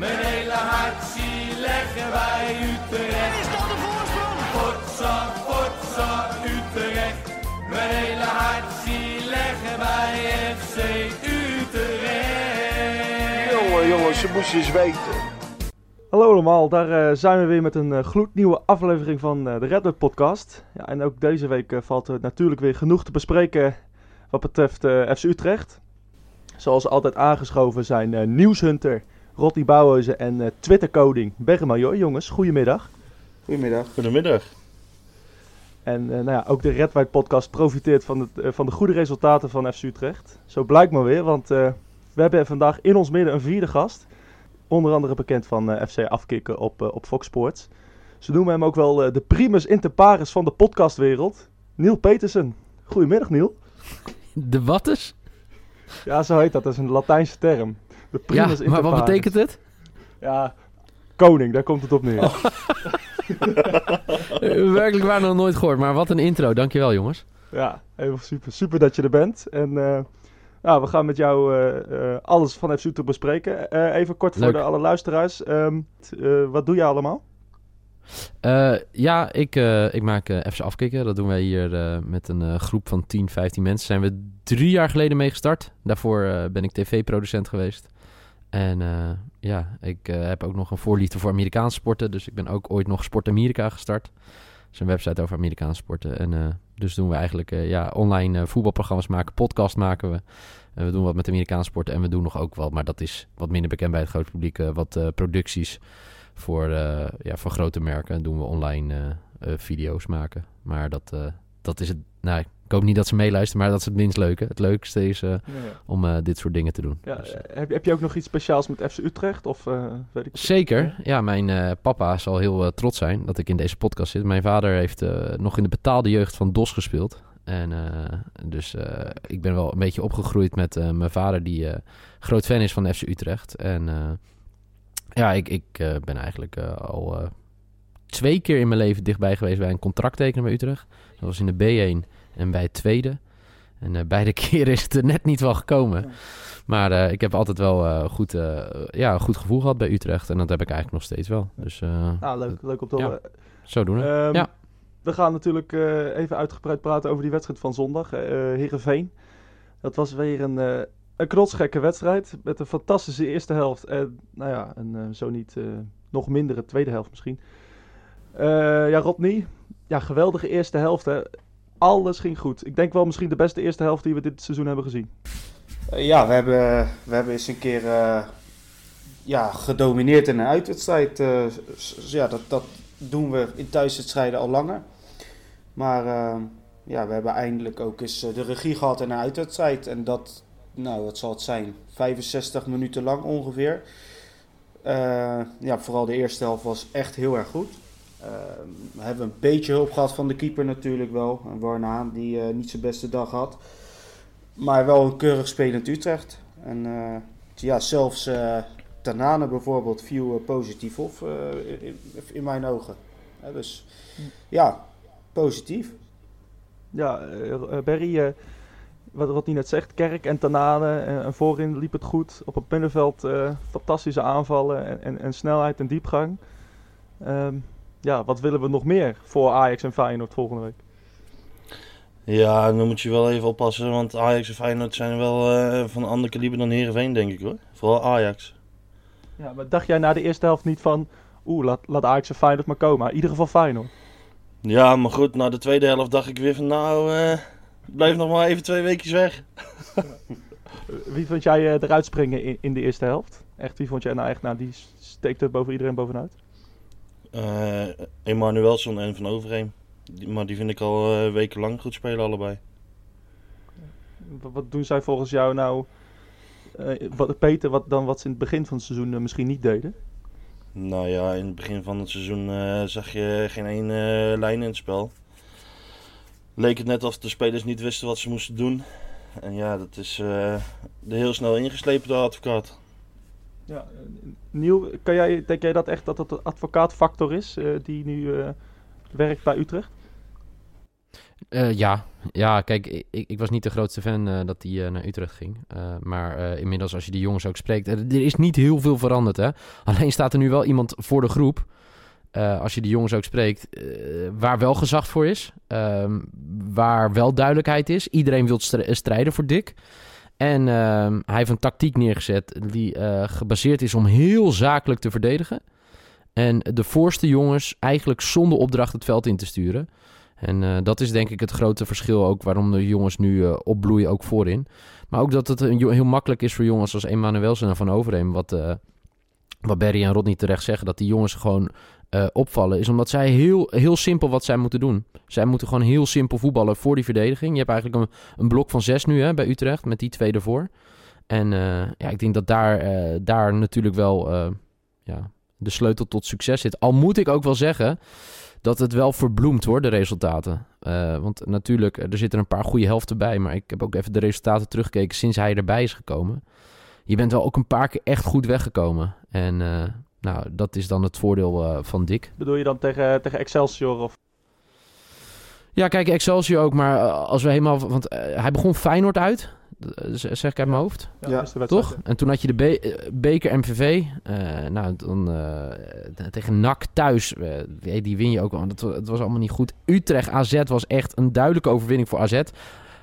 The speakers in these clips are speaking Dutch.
Mijn hele hart zie leggen wij Utrecht. Is dat de voorsprong? Potsa, potsa, Utrecht. Mijn hele hart zie leggen wij FC Utrecht. Jongen, jongens, ze moesten eens weten. Hallo allemaal, daar eh, zijn we weer met een eh, gloednieuwe aflevering van eh, de Red Podcast. Ja, en ook deze week valt er natuurlijk weer genoeg te bespreken wat betreft FC Utrecht. Zoals altijd aangeschoven zijn eh, nieuwshunter Rotti Bouwhuizen en eh Twitter-coding Bergemajoy. Jongens, goedemiddag. Goedemiddag. Goedemiddag. En eh, nou ja, ook de Red White Podcast profiteert van, het, eh, van de goede resultaten van FC Utrecht. Zo blijkt maar weer, want eh, we hebben vandaag in ons midden een vierde gast. Onder andere bekend van eh, FC Afkikken op, op Fox Sports. Ze noemen hem ook wel eh, de primus inter pares van de podcastwereld. Neil Petersen. Goedemiddag Neil. De wattes? Ja, zo heet dat. Dat is een Latijnse term. De Ja, primus maar wat betekent het? Ja, koning, daar komt het op neer. Eh, werkelijk waar nog nooit gehoord, maar wat een intro. Dankjewel jongens. Ja, heel super. Super dat je er bent. En eh, nou, we gaan met jou eh, eh, alles van FC bespreken. Even kort voor de alle luisteraars. Ehm, eh, wat doe je allemaal? Ja, ik, ik maak eh FC Afkikken. Dat doen wij hier met een groep van 10, 15 mensen. Zijn we drie jaar geleden mee gestart. Daarvoor ben ik tv-producent geweest. En eh, ja, ik eh, heb ook nog een voorliefde voor Amerikaanse sporten. Dus ik ben ook ooit nog Sport Amerika gestart. Dat is een website over Amerikaanse sporten. En eh, dus doen we eigenlijk ja, online voetbalprogramma's maken, podcast maken we. En we doen wat met Amerikaanse sporten en we doen nog ook wel, maar dat is wat minder bekend bij het grote publiek, wat producties voor, ja, voor grote merken. doen we online video's maken. Maar dat, dat is het. Nou, ik hoop niet dat ze meeluisteren, maar dat is het minst leuke. Het leukste is eh, om eh, dit soort dingen te doen. Ja, Dus, eh, heb, je- heb je ook nog iets speciaals met FC Utrecht? Of weet ik Zeker. Ja, mijn papa zal heel trots zijn dat ik in deze podcast zit. Mijn vader heeft nog in de betaalde jeugd van DOS gespeeld. En dus ik ben wel een beetje opgegroeid met mijn vader, die groot fan is van FC Utrecht. En ja, ik, ik ben eigenlijk al twee keer in mijn leven dichtbij geweest bij een contract tekenen bij Utrecht. Dat was in de B1 en bij het tweede. En eh, beide keren is het er net niet wel gekomen. Maar eh, ik heb altijd wel eh, goed, ja, een goed gevoel gehad bij Utrecht. En dat heb ik eigenlijk nog steeds wel. Dus Nou, leuk, leuk om te Ja. zo doen we. Ehm, Ja. We gaan natuurlijk even uitgebreid praten over die wedstrijd van zondag. eh Heerenveen. Dat was weer een, een knotsgekke wedstrijd. Met een fantastische eerste helft. En nou ja, een zo niet nog mindere tweede helft misschien. Ja, Rodney. Ja, geweldige eerste helft. Hè. Alles ging goed. Ik denk wel misschien de beste eerste helft die we dit seizoen hebben gezien. Eh, ja, we hebben, we hebben eens een keer eh, ja, gedomineerd in een uitwedstrijd. Eh, ja, dat, dat doen we in thuiswedstrijden al langer. Maar ja, we hebben eindelijk ook eens de regie gehad in een uitwedstrijd. En dat, nou, wat zal het zijn? 65 minuten lang ongeveer. Ja, vooral de eerste helft was echt heel erg goed. Eh, we hebben een beetje hulp gehad van de keeper natuurlijk wel. Warna, die eh, niet zijn beste dag had. Maar wel een keurig spelend Utrecht. En eh, ja, zelfs eh Tanane bijvoorbeeld viel positief op in, in mijn ogen. Dus ja, positief. Ja, Berry, wat Rodney net zegt, Kerk en Tanane. en voorin liep het goed. Op het middenveld eh, fantastische aanvallen en, en, en snelheid en diepgang. Ehm, ja, wat willen we nog meer voor Ajax en Feyenoord volgende week? Ja, dan moet je wel even oppassen, want Ajax en Feyenoord zijn wel eh, van een ander kaliber dan Heerenveen, denk ik hoor. Vooral Ajax. Ja, maar dacht jij na de eerste helft niet van... Oeh, laat, laat Ajax en Feyenoord maar komen. In ieder geval Feyenoord. Ja, maar goed, na de tweede helft dacht ik weer van nou, eh, blijf nog maar even twee weekjes weg. Wie vond jij eh, eruit springen in, in de eerste helft? Echt, wie vond jij nou echt... Nou, die steekt er boven iedereen bovenuit. Eh Emanuelson en Van Overheem. Die- Maar die vind ik al eh, wekenlang goed spelen allebei. Wat, doen zij volgens jou nou... eh, wat, Peter, wat, dan wat ze in het begin van het seizoen misschien niet deden? Nou ja, in het begin van het seizoen zag je geen één lijn in het spel. Leek het net of de spelers niet wisten wat ze moesten doen. En ja, dat is er heel snel ingeslepen door advocaat. Ja, Niel, kan jij, denk jij dat echt dat het de advocaatfactor is eh, die nu eh, werkt bij Utrecht? Eh, ja. ja, kijk, ik, ik was niet de grootste fan dat hij naar Utrecht ging. Maar inmiddels, als je die jongens ook spreekt, er is niet heel veel veranderd. Hè? Alleen staat er nu wel iemand voor de groep. als je die jongens ook spreekt, waar wel gezag voor is. ehm, waar wel duidelijkheid is. Iedereen wil strijden voor Dick. En ehm, hij heeft een tactiek neergezet die eh, gebaseerd is om heel zakelijk te verdedigen. En de voorste jongens eigenlijk zonder opdracht het veld in te sturen. En eh, dat is denk ik het grote verschil ook waarom de jongens nu eh, opbloeien, ook voorin. Maar ook dat het een heel makkelijk is voor jongens als Emanuelsen en Van Overheem, wat, wat Barry en Rodney terecht zeggen, dat die jongens gewoon eh, opvallen, is omdat zij heel, heel simpel wat zij moeten doen. Zij moeten gewoon heel simpel voetballen voor die verdediging. Je hebt eigenlijk een, een blok van zes nu hè, bij Utrecht, met die twee ervoor. En eh, ja, ik denk dat daar, eh, daar natuurlijk wel ja, de sleutel tot succes zit. Al moet ik ook wel zeggen dat het wel verbloemt hoor, de resultaten. Want natuurlijk, er zitten een paar goede helften bij. Maar ik heb ook even de resultaten teruggekeken sinds hij erbij is gekomen. Je bent wel ook een paar keer echt goed weggekomen. En nou, dat is dan het voordeel eh, van Dick. Bedoel je dan tegen, tegen Excelsior? Of... Ja, kijk, Excelsior ook. Maar eh, als we helemaal... Want eh, hij begon Feyenoord uit. zeg ik uit mijn hoofd. Ja, Ja, is de wedstrijd, Toch? En toen had je de be- beker MVV. eh, nou, dan eh, tegen NAC thuis. eh, die win je ook wel. want Het, wa- het was allemaal niet goed. Utrecht AZ was echt een duidelijke overwinning voor AZ.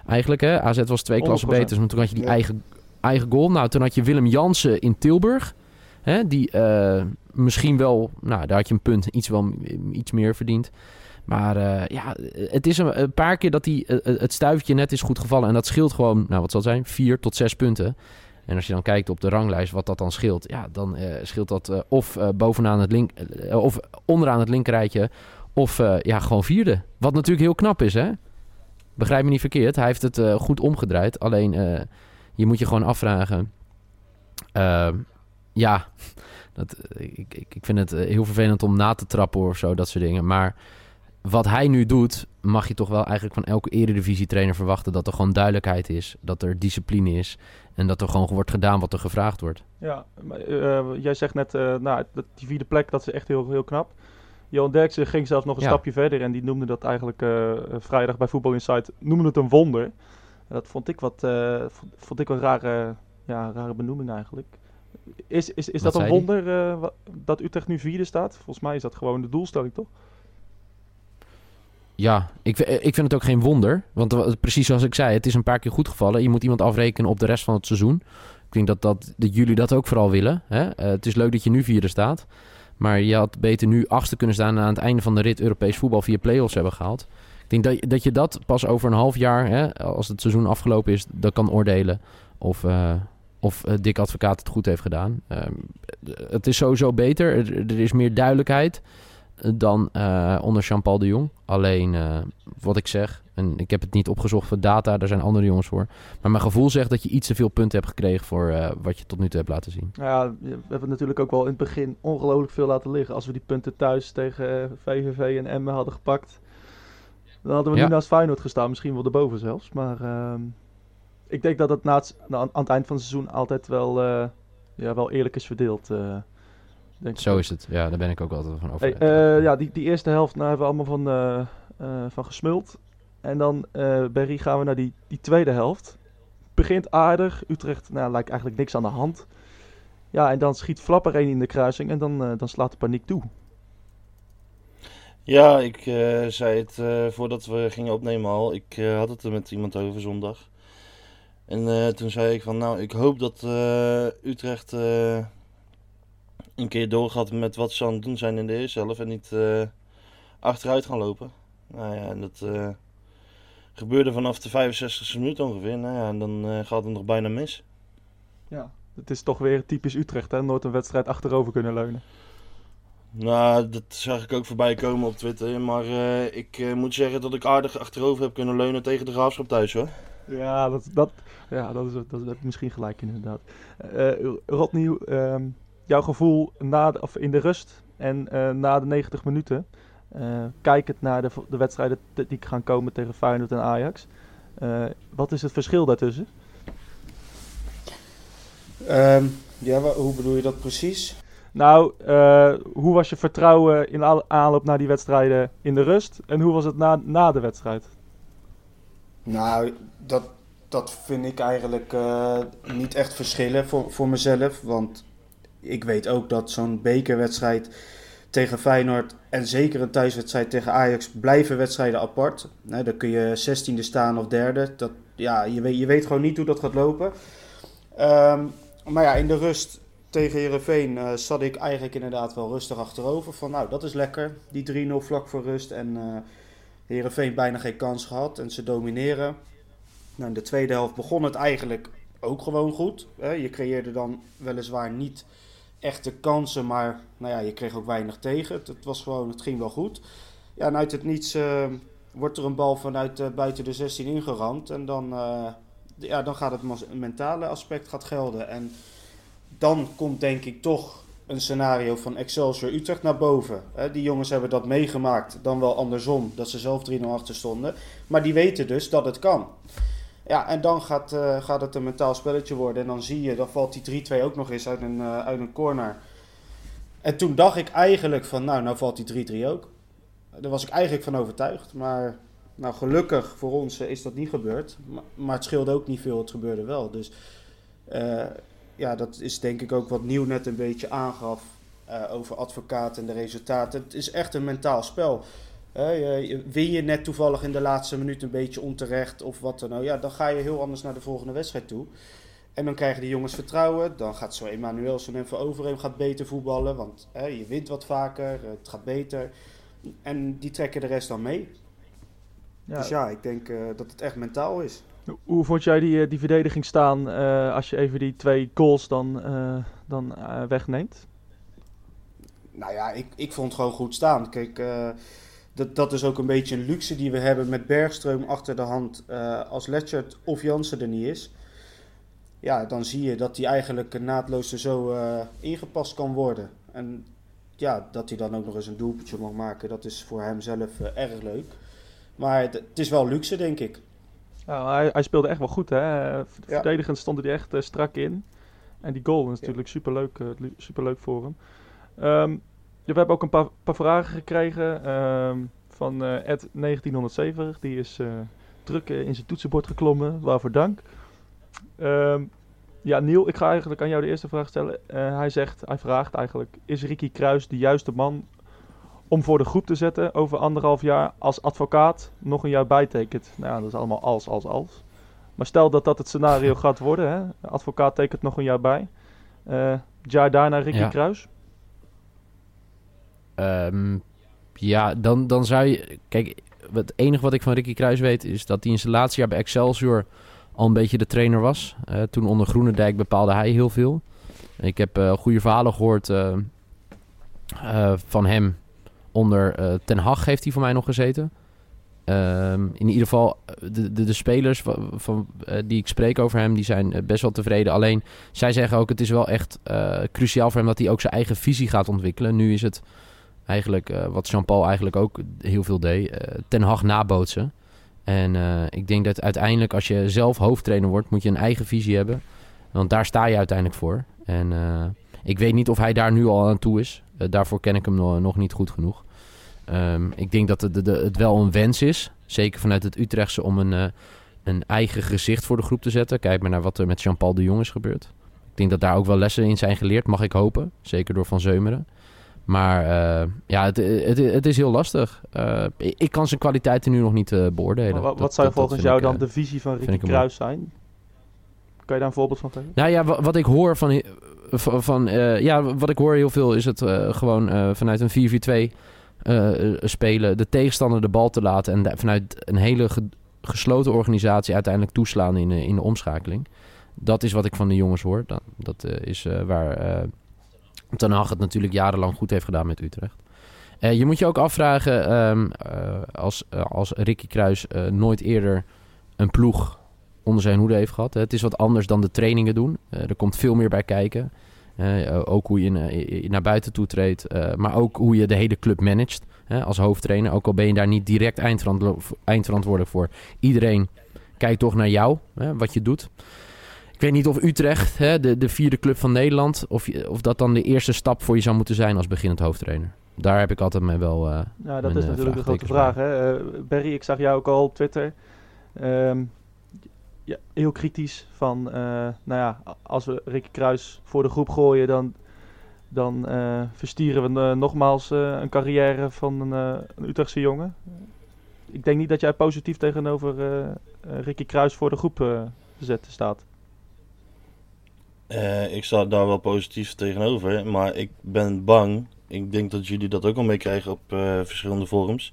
Eigenlijk, hè. AZ was twee klassen 100%. beter. Maar toen had je die Ja. eigen, eigen goal. Nou, toen had je Willem Jansen in Tilburg. Hè, die eh, misschien wel... Nou, daar had je een punt iets, wel, iets meer verdiend. Maar eh, ja, het is een, paar keer dat die, eh, het stuifje net is goed gevallen. En dat scheelt gewoon, nou wat zal zijn, vier tot zes punten. En als je dan kijkt op de ranglijst wat dat dan scheelt, ja, dan scheelt dat of bovenaan het link, of onderaan het linkerrijtje, of ja, gewoon vierde. Wat natuurlijk heel knap is, hè? Begrijp me niet verkeerd. Hij heeft het goed omgedraaid. Alleen, je moet je gewoon afvragen. eh, ja, dat, eh, ik, ik, ik vind het eh, heel vervelend om na te trappen of zo, dat soort dingen. Maar wat hij nu doet, mag je toch wel eigenlijk van elke eredivisie-trainer verwachten dat er gewoon duidelijkheid is, dat er discipline is en dat er gewoon wordt gedaan wat er gevraagd wordt. Ja, maar, eh, jij zegt net, nou, die vierde plek, dat is echt heel, heel knap. Johan Derksen ging zelfs nog een Ja. stapje verder en die noemde dat eigenlijk vrijdag bij Voetbal Insight, noemde het een wonder. Dat vond ik wat, vond, vond ik een rare, ja, rare benoeming eigenlijk. Is, is, is Wat dat een wonder eh, dat Utrecht nu vierde staat? Volgens mij is dat gewoon de doelstelling, toch? Ja, ik, v- ik vind het ook geen wonder. Want wa- precies zoals ik zei, het is een paar keer goed gevallen. Je moet iemand afrekenen op de rest van het seizoen. Ik denk dat, dat, dat jullie dat ook vooral willen. Hè? Eh, het is leuk dat je nu vierde staat. Maar je had beter nu achtste kunnen staan... en aan het einde van de rit Europees voetbal via play-offs hebben gehaald. Ik denk dat, dat je dat pas over een half jaar... Hè, als het seizoen afgelopen is, dan kan oordelen... of, eh, of eh, Dick Advocaat het goed heeft gedaan. Ehm, het is sowieso beter. Er, er is meer duidelijkheid dan eh, onder Jean-Paul de Jong. Alleen eh, wat ik zeg, en ik heb het niet opgezocht voor data, daar zijn andere jongens voor. Maar mijn gevoel zegt dat je iets te veel punten hebt gekregen voor eh, wat je tot nu toe hebt laten zien. Nou ja, we hebben het natuurlijk ook wel in het begin ongelooflijk veel laten liggen. Als we die punten thuis tegen eh, VVV en Emmen hadden gepakt, dan hadden we Ja. nu naast Feyenoord gestaan. Misschien wel erboven zelfs. Maar ehm, ik denk dat het na het, na- aan het eind van het seizoen altijd wel, eh, ja, wel eerlijk is verdeeld. eh, denk ik Zo is het. Ja, daar ben ik ook altijd van Hey, overtuigd. eh, ja, die, die eerste helft nou, hebben we allemaal van, eh, eh, van gesmuld. En dan eh bij Rie gaan we naar die, die tweede helft. Begint aardig. Utrecht nou, lijkt eigenlijk niks aan de hand. Ja, en dan schiet Flapper één in de kruising en dan, dan slaat de paniek toe. Ja, ik eh, zei het eh, voordat we gingen opnemen al. Ik eh, had het er met iemand over zondag. En eh, toen zei ik van, nou, ik hoop dat eh, Utrecht eh, een keer doorgaat met wat ze aan het doen zijn in de eerste helft en niet achteruit gaan lopen. Nou ja, en dat gebeurde vanaf de 65e minuut ongeveer. Nou ja, en dan gaat het nog bijna mis. Ja. Het is toch weer typisch Utrecht, hè? Nooit een wedstrijd achterover kunnen leunen. Nou, dat zag ik ook voorbij komen op Twitter. Maar ik moet zeggen dat ik aardig achterover heb kunnen leunen tegen de graafschap thuis hoor. Ja, dat, dat, ja, dat, is, dat heb ik misschien gelijk inderdaad. Rodney, ehm, jouw gevoel na de, of in de rust en eh, na de 90 minuten, kijkend naar de, de wedstrijden die gaan komen tegen Feyenoord en Ajax. wat is het verschil daartussen? Ehm, ja, hoe bedoel je dat precies? Nou, hoe was je vertrouwen in aanloop naar die wedstrijden in de rust en hoe was het na, na de wedstrijd? Nou, dat, dat vind ik eigenlijk uh, niet echt verschillen voor, voor mezelf. Want ik weet ook dat zo'n bekerwedstrijd tegen Feyenoord en zeker een thuiswedstrijd tegen Ajax blijven wedstrijden apart. Dan kun je zestiende staan of derde. Dat, ja, je, weet, je weet gewoon niet hoe dat gaat lopen. Um, maar ja, in de rust tegen Herenveen uh, zat ik eigenlijk inderdaad wel rustig achterover. Van nou, dat is lekker. Die 3-0 vlak voor rust. En uh, Herenveen bijna geen kans gehad. En ze domineren. Nou, in de tweede helft begon het eigenlijk ook gewoon goed. Hè? Je creëerde dan weliswaar niet echte kansen, maar nou ja, je kreeg ook weinig tegen. Het, was gewoon, het ging wel goed. Ja, en uit het niets uh, wordt er een bal vanuit uh, buiten de 16 ingeramd. En dan, uh, ja, dan gaat het mentale aspect gaat gelden. En dan komt denk ik toch een scenario van Excelsior Utrecht naar boven. die jongens hebben dat meegemaakt, dan wel andersom, dat ze zelf 3-0 achter stonden. Maar die weten dus dat het kan. Ja, en dan gaat, uh, gaat het een mentaal spelletje worden. En dan zie je, dan valt die 3-2 ook nog eens uit een, uh, uit een corner. En toen dacht ik eigenlijk van, nou, nou valt die 3-3 ook. Daar was ik eigenlijk van overtuigd. Maar nou, gelukkig voor ons is dat niet gebeurd. Maar, maar, het scheelde ook niet veel, het gebeurde wel. Dus ja, dat is denk ik ook wat Nieuw net een beetje aangaf over advocaat en de resultaten. Het is echt een mentaal spel. Uh, win je net toevallig in de laatste minuut een beetje onterecht of wat dan ook, ja, dan ga je heel anders naar de volgende wedstrijd toe. En dan krijgen die jongens vertrouwen. Dan gaat zo Emmanuelson en Van Overheem gaat beter voetballen, want je wint wat vaker, het gaat beter. En die trekken de rest dan mee. Ja. Dus ja, ik denk uh, dat het echt mentaal is. Hoe vond jij die, eh, die verdediging staan uh, als je even die twee goals dan, dan wegneemt? Nou ja, ik, ik vond het gewoon goed staan. Kijk, dat, dat is ook een beetje een luxe die we hebben met Bergstreum achter de hand. Als Letchert of Jansen er niet is, ja, dan zie je dat hij eigenlijk naadloos er zo ingepast kan worden. En ja, dat hij dan ook nog eens een doelpuntje mag maken, dat is voor hem zelf erg leuk. Maar het, is wel luxe, denk ik. Ja, hij, hij, speelde echt wel goed, hè? Verdedigend stond hij echt strak in. En die goal is natuurlijk ja. superleuk, superleuk voor hem. Um, we hebben ook een paar, paar vragen gekregen um, van uh, Ed 1970. Die is druk in zijn toetsenbord geklommen. Waarvoor dank. Um, ja, Niel, ik ga eigenlijk aan jou de eerste vraag stellen. Hij zegt, hij vraagt eigenlijk: Is Ricky Kruis de juiste man om voor de groep te zetten over anderhalf jaar als advocaat nog een jaar bijtekent? Nou ja, dat is allemaal als, als, als. Maar stel dat dat het scenario gaat worden, hè? advocaat tekent nog een jaar bij. Uh, jaar daarna Ricky ja. Kruis. Um, ja, dan, dan zou je... Kijk, het enige wat ik van Ricky Kruis weet... is dat hij in zijn laatste jaar bij Excelsior... al een beetje de trainer was. Uh, toen onder Groenendijk bepaalde hij heel veel. Ik heb uh, goede verhalen gehoord van hem. Onder Ten Hag heeft hij voor mij nog gezeten. Um, in ieder geval, de, de, de spelers van, van die ik spreek over hem, die zijn best wel tevreden. Alleen, zij zeggen ook, het is wel echt cruciaal voor hem dat hij ook zijn eigen visie gaat ontwikkelen. Nu is het Eigenlijk uh, wat Jean-Paul eigenlijk ook heel veel deed. Uh, ten Hag nabootsen. En uh, ik denk dat uiteindelijk als je zelf hoofdtrainer wordt, moet je een eigen visie hebben. Want daar sta je uiteindelijk voor. En ik weet niet of hij daar nu al aan toe is. daarvoor ken ik hem nog niet goed genoeg. Um, ik denk dat het, de, het wel een wens is. Zeker vanuit het Utrechtse om een, een eigen gezicht voor de groep te zetten. Kijk maar naar wat er met Jean-Paul de Jong is gebeurd. Ik denk dat daar ook wel lessen in zijn geleerd, mag ik hopen. Zeker door Van Zeumeren. Maar uh, ja, het, het, het, is heel lastig. Uh, ik kan zijn kwaliteiten nu nog niet uh, beoordelen. Maar wat, dat, zou dat, volgens jou dan de visie van Ricky Kruis zijn? Kan je daar een voorbeeld van geven? Nou ja, wat, wat ik hoor van... van, van ja, wat ik hoor heel veel is het gewoon vanuit een 4-4-2 spelen. De tegenstander de bal te laten. En vanuit een hele ge, gesloten organisatie uiteindelijk toeslaan in, in de omschakeling. Dat is wat ik van de jongens hoor. Dat, dat is waar Ten Hag het natuurlijk jarenlang goed heeft gedaan met Utrecht. Je moet je ook afvragen, uh, als, als Ricky Kruis nooit eerder een ploeg onder zijn hoede heeft gehad. Het is wat anders dan de trainingen doen. er komt veel meer bij kijken. Ook hoe je naar buiten toe treedt, maar ook hoe je de hele club managt als hoofdtrainer. Ook al ben je daar niet direct eindverantwoordelijk voor. Iedereen kijkt toch naar jou, wat je doet. Ik weet niet of Utrecht, de, de vierde club van Nederland, of, of dat dan de eerste stap voor je zou moeten zijn als beginnend hoofdtrainer. Daar heb ik altijd mee wel. Ja, dat is natuurlijk de grote vraag. Hè? Barry, ik zag jou ook al op Twitter. Ehm, ja, heel kritisch van, eh, nou ja, als we Ricky Kruis voor de groep gooien, dan, dan eh, verstieren we eh, nogmaals een carrière van een, een Utrechtse jongen. Ik denk niet dat jij positief tegenover Ricky Kruis voor de groep zetten staat. Ik sta daar wel positief tegenover, maar ik ben bang. Ik denk dat jullie dat ook al meekrijgen op verschillende forums.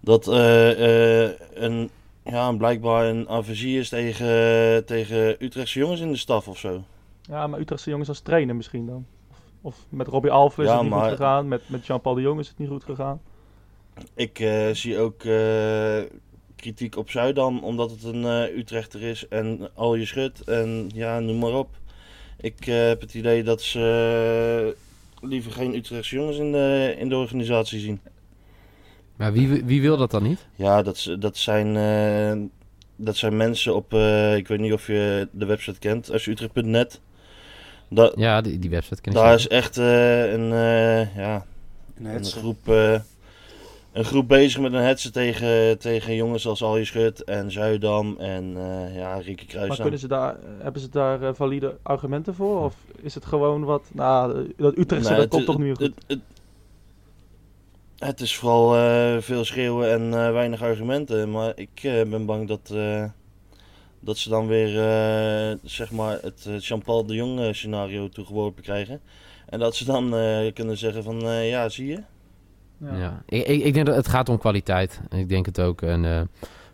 Dat een, ja, blijkbaar een aversie is tegen, tegen Utrechtse jongens in de staf of zo. Ja, maar Utrechtse jongens als trainer misschien dan. Of, of met Robbie Alphen is het niet maar- goed gegaan, met, met Jean-Paul de Jong is het niet goed gegaan. Ik eh, zie ook eh, kritiek op Zuidam, omdat het een eh, Utrechter is en al je schut en ja, noem maar op. Ik heb het idee dat ze liever geen Utrechtse jongens in de, in de organisatie zien. Maar wie, wie wil dat dan niet? Ja, dat, dat, zijn, eh, dat zijn mensen op, eh, ik weet niet of je de website kent, als Utrecht.net. Ja, die, die website ken ik daar is echt eh, een, eh, ja, Een een groep, eh, een groep bezig met een hetze tegen, tegen jongens als Alje Schut en Zuidam en eh, ja, Ricky Kruis. Maar kunnen ze daar, hebben ze daar valide argumenten voor? Of is het gewoon wat, nou, dat Utrechtse, Nee, dat het- komt toch niet goed? Het, het, is vooral eh, veel schreeuwen en eh, weinig argumenten. Maar ik eh, ben bang dat, eh, dat ze dan weer eh, zeg maar het Jean-Paul de Jong eh, scenario toegeworpen krijgen. En dat ze dan eh, kunnen zeggen van eh, ja, zie je. Ja. Ik, ik, ik denk dat het gaat om kwaliteit. En ik denk het ook. En eh,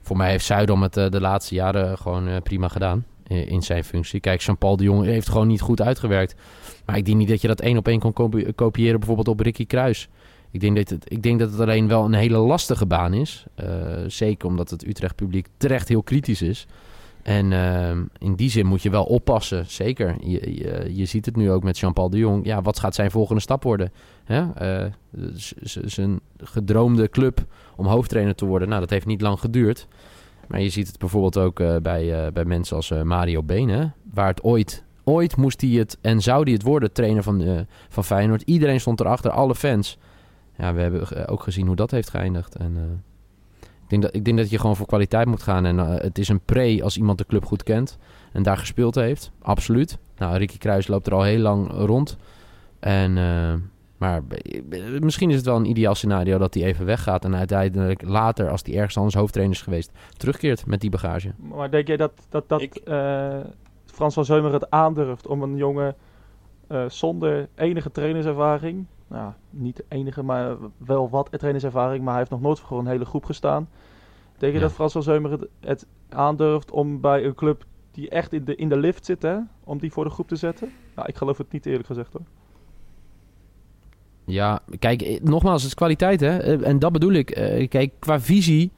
voor mij heeft Zuidam het eh, de laatste jaren gewoon eh, prima gedaan. in zijn functie. Kijk, Jean-Paul de Jong heeft gewoon niet goed uitgewerkt. Maar ik denk niet dat je dat één op één kan kopie- kopiëren bijvoorbeeld op Ricky Kruis. Ik denk, dat het, ik denk dat het alleen wel een hele lastige baan is. Eh, zeker omdat het Utrecht publiek terecht heel kritisch is. En ehm, in die zin moet je wel oppassen, zeker. Je, je, je ziet het nu ook met Jean-Paul de Jong. Ja, wat gaat zijn volgende stap worden? Eh, zijn gedroomde club om hoofdtrainer te worden. Nou, dat heeft niet lang geduurd. Maar je ziet het bijvoorbeeld ook eh, bij, eh, bij mensen als eh, Mario Been. Waar het ooit, ooit moest hij het en zou hij het worden, trainer van, eh, van Feyenoord. Iedereen stond erachter, alle fans. Ja, we hebben ook gezien hoe dat heeft geëindigd. En, eh, ik, denk dat, ik denk dat je gewoon voor kwaliteit moet gaan. En eh, het is een pre als iemand de club goed kent en daar gespeeld heeft. Absoluut. Nou, Ricky Kruis loopt er al heel lang rond. En, eh, maar misschien is het wel een ideaal scenario dat hij even weggaat. En uiteindelijk later, als hij ergens anders hoofdtrainer is geweest, terugkeert met die bagage. Maar denk jij dat, dat, dat Ik- eh, Frans van Zeumer het aandurft om een jongen eh, zonder enige trainerservaring, nou, niet de enige, maar wel wat trainerservaring, maar hij heeft nog nooit voor een hele groep gestaan. Denk je Ja. dat Frans van Zeumer het, het aandurft om bij een club die echt in de, in de lift zit, hè, om die voor de groep te zetten? Nou, ik geloof het niet eerlijk gezegd hoor. Ja, kijk, eh, nogmaals, het is kwaliteit, hè. Eh, En dat bedoel ik. Eh, Kijk, qua visie...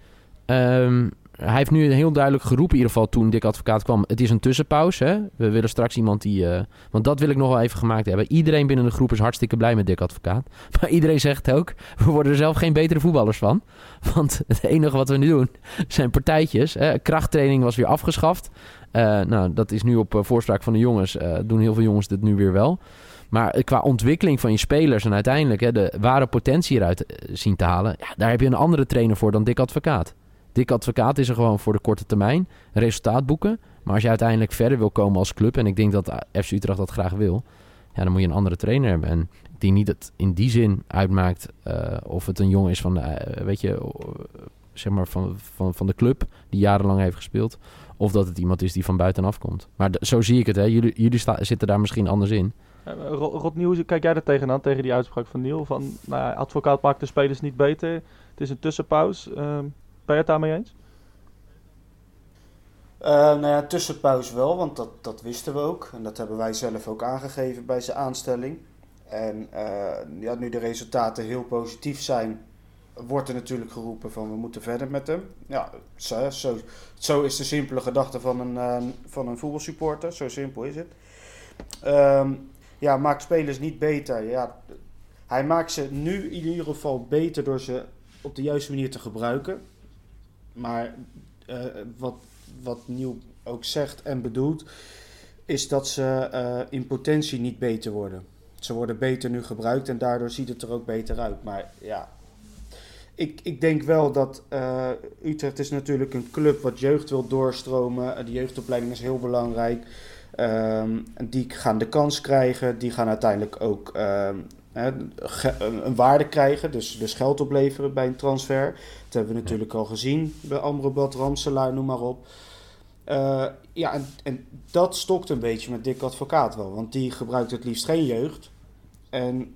ehm, hij heeft nu heel duidelijk geroepen, in ieder geval toen Dick Advocaat kwam... het is een tussenpauze, hè. We willen straks iemand die... eh, want dat wil ik nog wel even gemaakt hebben. Iedereen binnen de groep is hartstikke blij met Dick Advocaat. Maar iedereen zegt ook, we worden er zelf geen betere voetballers van. Want het enige wat we nu doen zijn partijtjes. Hè. Krachttraining was weer afgeschaft. Eh, nou, dat is nu op eh, voorspraak van de jongens. doen heel veel jongens dit nu weer wel. Maar qua ontwikkeling van je spelers en uiteindelijk hè, de ware potentie eruit zien te halen, ja, daar heb je een andere trainer voor dan Dick Advocaat. Dick Advocaat is er gewoon voor de korte termijn, resultaat boeken. Maar als je uiteindelijk verder wil komen als club, en ik denk dat FC Utrecht dat graag wil, ja, dan moet je een andere trainer hebben. En denk niet het in die zin uitmaakt eh, of het een jongen is van de, eh, weet je, zeg maar van, van, van de club die jarenlang heeft gespeeld. Of dat het iemand is die van buitenaf komt. Maar zo zie ik het. Hè. Jullie, jullie zitten daar misschien anders in. Eh, Ro- Rod Nieuw, hoe kijk jij er tegenaan, tegen die uitspraak van Niel? Van, nou, advocaat maakt de spelers niet beter. Het is een tussenpauze. Ehm, ben je het daarmee eens? Eh, nou ja, tussenpauze wel, want dat, dat wisten we ook. En dat hebben wij zelf ook aangegeven bij zijn aanstelling. En eh, ja, nu de resultaten heel positief zijn, wordt er natuurlijk geroepen van we moeten verder met hem. Ja, zo, zo, is de simpele gedachte van een, eh, van een voetbalsupporter. Zo simpel is het. Ehm, ja, maakt spelers niet beter. Ja, hij maakt ze nu in ieder geval beter door ze op de juiste manier te gebruiken. Maar eh, wat, wat Nieuw ook zegt en bedoelt, is dat ze eh, in potentie niet beter worden. Ze worden beter nu gebruikt en daardoor ziet het er ook beter uit. Maar ja, ik, ik denk wel dat uh, Utrecht is natuurlijk een club wat jeugd wil doorstromen. De jeugdopleiding is heel belangrijk. Um, die gaan de kans krijgen. Die gaan uiteindelijk ook um, een waarde krijgen. Dus, dus geld opleveren bij een transfer. Dat hebben we natuurlijk al gezien bij Amrabat, Ramselaar, noem maar op. Uh, ja, en, en, dat stokt een beetje met Dick Advocaat wel. Want die gebruikt het liefst geen jeugd. En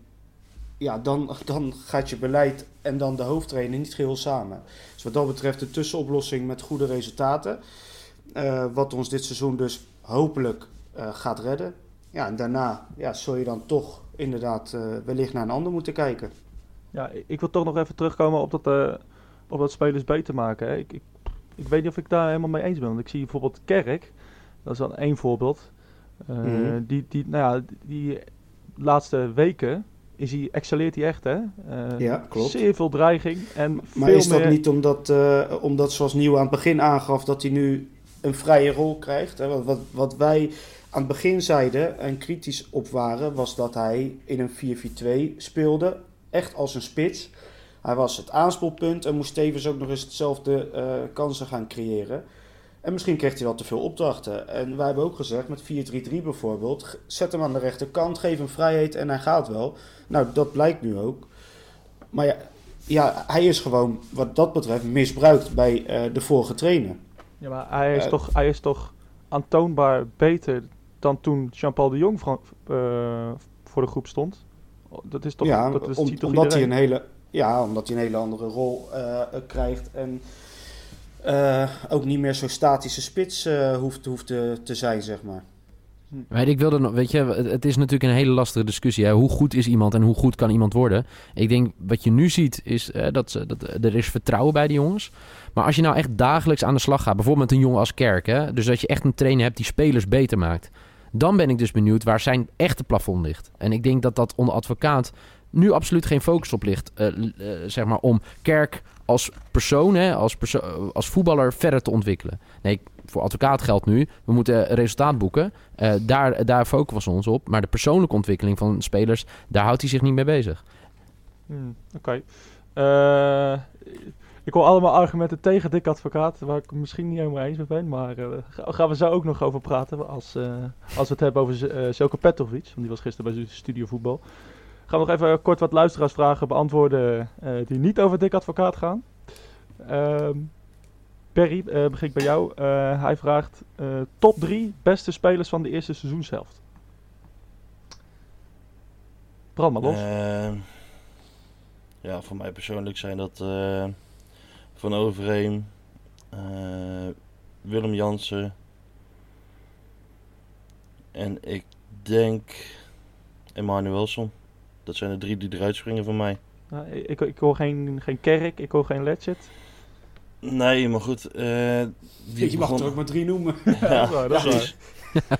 ja, dan, dan gaat je beleid en dan de hoofdtrainer niet geheel samen. Dus wat dat betreft een tussenoplossing met goede resultaten. Uh, wat ons dit seizoen dus hopelijk uh, gaat redden. Ja, en daarna ja, zul je dan toch inderdaad uh, wellicht naar een ander moeten kijken. Ja, ik wil toch nog even terugkomen op dat, op dat spelers beter maken. Hè. Ik, ik, ik, weet niet of ik daar helemaal mee eens ben. Want ik zie bijvoorbeeld Kerk, dat is dan één voorbeeld. Mm -hmm. die, die, nou ja, die laatste weken is hij, excelleert hij echt, hè? Uh, ja, klopt. Zeer veel dreiging. En maar veel is dat meer... niet omdat, uh, omdat, zoals Nieuw aan het begin aangaf, dat hij nu een vrije rol krijgt? Hè? Wat, wat, wat wij aan het begin zeiden en kritisch op waren, was dat hij in een 4-4-2 speelde. Echt als een spits. Hij was het aanspoelpunt en moest tevens ook nog eens hetzelfde uh, kansen gaan creëren. En misschien kreeg hij wel te veel opdrachten. En wij hebben ook gezegd, met 4-3-3 bijvoorbeeld, zet hem aan de rechterkant, geef hem vrijheid en hij gaat wel. Nou, dat blijkt nu ook. Maar ja, ja hij is gewoon, wat dat betreft, misbruikt bij uh, de vorige trainer. Ja, maar hij is, Uh, toch, hij is toch aantoonbaar beter dan toen Jean-Paul de Jong voor, uh, voor de groep stond? Dat is toch, ja, dat is, om, ziet toch omdat, hij een hele, ja, omdat hij een hele andere rol uh, krijgt en uh, ook niet meer zo'n statische spits uh, hoeft, hoeft te, te zijn, zeg maar. Weet, ik wilde nog, weet je, het is natuurlijk een hele lastige discussie. Hè? Hoe goed is iemand en hoe goed kan iemand worden? Ik denk, wat je nu ziet, is dat, ze, dat er is vertrouwen bij die jongens. Maar als je nou echt dagelijks aan de slag gaat, bijvoorbeeld met een jongen als Kerk, hè? dus dat je echt een trainer hebt die spelers beter maakt. Dan ben ik dus benieuwd waar zijn echte plafond ligt. En ik denk dat dat onder advocaat nu absoluut geen focus op ligt. Uh, uh, zeg maar om Kerk als persoon, hè, als, perso als voetballer verder te ontwikkelen. Nee, voor advocaat geldt nu, we moeten resultaat boeken. Daar, daar focussen we ons op. Maar de persoonlijke ontwikkeling van spelers, daar houdt hij zich niet mee bezig. Hmm, Oké. Ik hoor allemaal argumenten tegen Dick Advocaat, waar ik misschien niet helemaal eens mee ben. Maar uh, gaan we zo ook nog over praten als, uh, als we het hebben over uh, Zelko Petrovic. Want die was gisteren bij Studio Voetbal. Gaan we nog even kort wat luisteraarsvragen beantwoorden die niet over Dick Advocaat gaan. Um, Perry, begin ik bij jou. Hij vraagt top 3 beste spelers van de eerste seizoenshelft. Brand maar los. Uh, ja, voor mij persoonlijk zijn dat Van Overheem, uh, Willem Jansen en ik denk Emmanuelson. Dat zijn de drie die eruit springen voor mij. Nou, ik, ik hoor geen, geen Kerk, ik hoor geen Letchet. Nee, maar goed. Uh, die je mag begon... er ook maar drie noemen. ja, ja, dat is waar.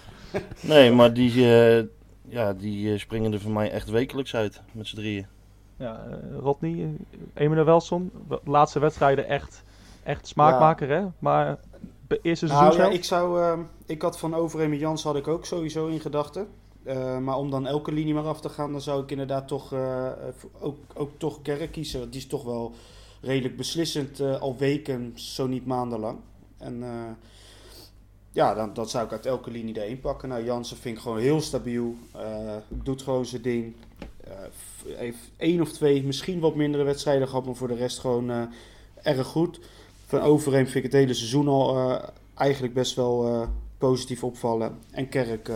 nee, maar die, uh, ja, die springen er voor mij echt wekelijks uit met z'n drieën. Ja, uh, Rodney, Emile Welson, laatste wedstrijden echt, echt smaakmaker, ja. hè? Maar eerste seizoen nou, ja, ik zou, uh, ik had van Overeem Jans had ik ook sowieso in gedachten. Uh, maar om dan elke linie maar af te gaan, dan zou ik inderdaad toch uh, ook, ook toch Kerk kiezen. Want die is toch wel redelijk beslissend al weken, zo niet maandenlang. En ja, dan, dat zou ik uit elke linie erin pakken. Nou, Jansen vind ik gewoon heel stabiel. Doet gewoon zijn ding. Heeft één of twee, misschien wat mindere wedstrijden gehad, maar voor de rest gewoon erg goed. Van Overeem vind ik het hele seizoen al eigenlijk best wel positief opvallen. En Kerk,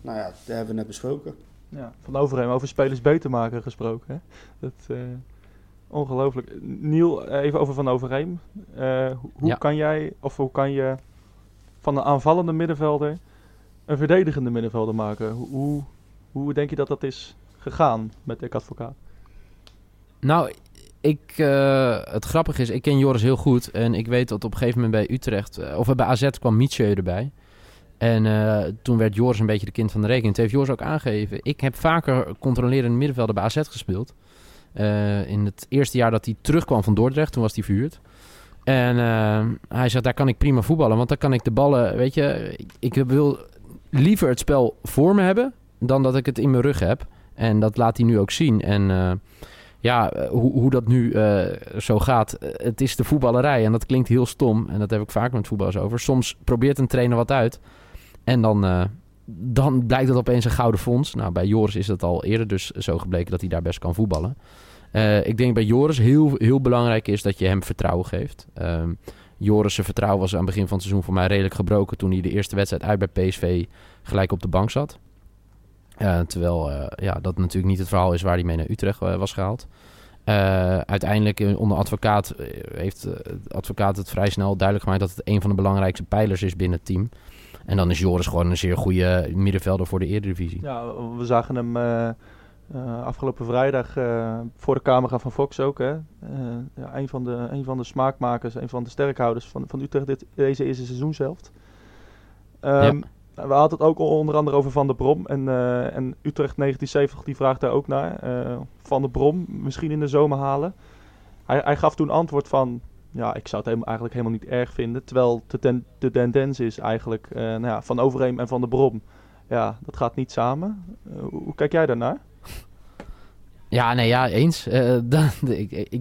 nou ja, dat hebben we net besproken. Ja, van Overeem over spelers beter maken gesproken. Hè? Dat, Ongelooflijk. Niel, even over Van Overheem. Uh, hoe ja. kan jij, of hoe kan je van een aanvallende middenvelder een verdedigende middenvelder maken? Hoe, hoe denk je dat dat is gegaan met Dick Advocaat? Nou, ik, uh, het grappige is, ik ken Joris heel goed. En ik weet dat op een gegeven moment bij Utrecht, uh, of bij AZ kwam Mietje erbij. En uh, toen werd Joris een beetje de kind van de rekening. Toen heeft Joris ook aangegeven, ik heb vaker controlerende middenvelder bij AZ gespeeld. In het eerste jaar dat hij terugkwam van Dordrecht, toen was hij verhuurd. En hij zegt, daar kan ik prima voetballen, want dan kan ik de ballen, weet je, ik wil liever het spel voor me hebben dan dat ik het in mijn rug heb. En dat laat hij nu ook zien. En uh, ja, eh, hoe, hoe dat nu eh, zo gaat. Eh, het is de voetballerij en dat klinkt heel stom. En dat heb ik vaak met voetballers over. Soms probeert een trainer wat uit. En dan, eh, dan blijkt het opeens een gouden fonds. Nou, bij Joris is dat al eerder dus zo gebleken dat hij daar best kan voetballen. Eh, ik denk bij Joris heel, heel belangrijk is dat je hem vertrouwen geeft. Ehm Joris' vertrouwen was aan het begin van het seizoen voor mij redelijk gebroken... toen hij de eerste wedstrijd uit bij PSV gelijk op de bank zat. Eh, terwijl eh, ja, dat natuurlijk niet het verhaal is waar hij mee naar Utrecht eh, was gehaald. Eh, uiteindelijk onder advocaat heeft de advocaat het vrij snel duidelijk gemaakt... dat het een van de belangrijkste pijlers is binnen het team. En dan is Joris gewoon een zeer goede middenvelder voor de Eredivisie. Ja, we zagen hem afgelopen vrijdag voor de camera van Fox ook. Hè? Ja, een, van de, een van de smaakmakers, een van de sterkhouders van, van Utrecht dit, deze eerste seizoen zelf. Ehm, We hadden het ook onder andere over Van der Brom. En, eh, en Utrecht 1970 die vraagt daar ook naar. Eh, van der Brom misschien in de zomer halen. Hij, hij gaf toen antwoord van... Ja, ik zou het eigenlijk helemaal niet erg vinden. Terwijl de, ten, de tendens is eigenlijk eh, nou ja, Van Overheem en Van der Brom. Ja, dat gaat niet samen. Hoe kijk jij daarnaar? Ja, nee, ja, eens. Eh, dan- ik, ik,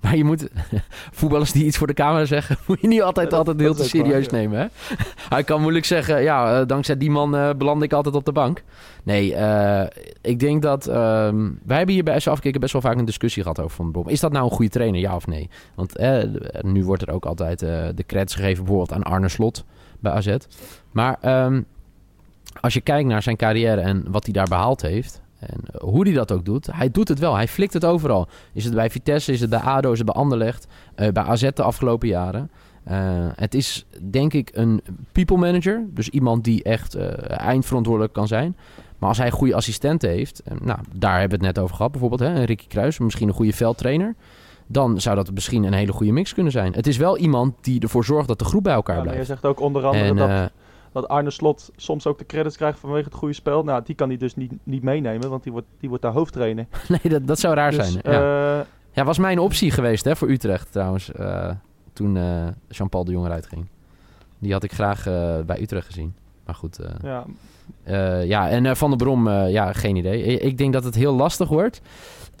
maar je moet... voetballers die iets voor de camera zeggen... moet je niet altijd, altijd heel te waar, serieus nemen, hè? Hij kan moeilijk zeggen... ja, eh, dankzij die man eh beland ik altijd op de bank. Nee, ik denk dat... ehm, wij hebben hier bij SV Afkikken best wel vaak een discussie gehad over Van Brom. Is dat nou een goede trainer, ja of nee? Want nu wordt er ook altijd de credits gegeven... bijvoorbeeld aan Arne Slot bij AZ. Maar ehm, als je kijkt naar zijn carrière en wat hij daar behaald heeft... En hoe hij dat ook doet, hij doet het wel. Hij flikt het overal. Is het bij Vitesse, is het bij ADO, is het bij Anderlecht, eh, bij AZ de afgelopen jaren. Eh, het is denk ik een people manager. Dus iemand die echt eh, eindverantwoordelijk kan zijn. Maar als hij goede assistenten heeft, nou, daar hebben we het net over gehad bijvoorbeeld. Hè, een Ricky Kruis, misschien een goede veldtrainer. Dan zou dat misschien een hele goede mix kunnen zijn. Het is wel iemand die ervoor zorgt dat de groep bij elkaar Ja, maar je blijft. zegt ook onder andere En, dat, dat Arne Slot soms ook de credits krijgt vanwege het goede spel. Nou, die kan hij dus niet, niet meenemen, want die wordt, die wordt daar hoofdtrainer. nee, dat, dat zou raar Dus, zijn. Ja. eh, Ja, was mijn optie geweest hè, voor Utrecht trouwens. eh, toen eh, Jean-Paul de Jong eruit ging. Die had ik graag bij Utrecht gezien. Maar goed. ja, ja, en Van der Brom, ja, geen idee. I- Ik denk dat het heel lastig wordt.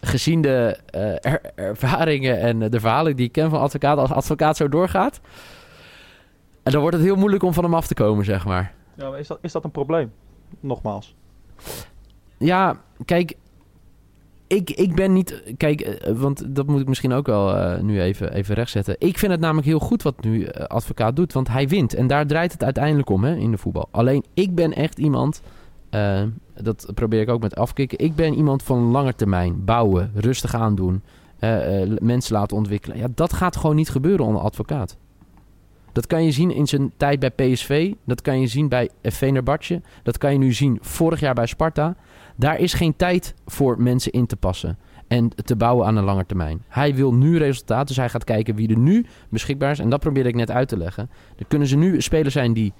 Gezien de er- ervaringen en de verhalen die ik ken van advocaat. Als advocaat zo doorgaat. En dan wordt het heel moeilijk om van hem af te komen, zeg maar. ja maar is, dat, is dat een probleem? Nogmaals. Ja, kijk. Ik, ik ben niet. Kijk, eh, want dat moet ik misschien ook wel eh, nu even, even rechtzetten. Ik vind het namelijk heel goed wat nu eh, advocaat doet. Want hij wint. En daar draait het uiteindelijk om hè, in de voetbal. Alleen ik ben echt iemand. dat probeer ik ook met afkicken. Ik ben iemand van lange termijn. Bouwen, rustig aandoen. mensen laten ontwikkelen. Ja, dat gaat gewoon niet gebeuren onder advocaat. Dat kan je zien in zijn tijd bij PSV. Dat kan je zien bij Venerbatje. Dat kan je nu zien vorig jaar bij Sparta. Daar is geen tijd voor mensen in te passen en te bouwen aan een lange termijn. Hij wil nu resultaat, dus hij gaat kijken wie er nu beschikbaar is. En dat probeerde ik net uit te leggen. Er kunnen ze nu spelers zijn die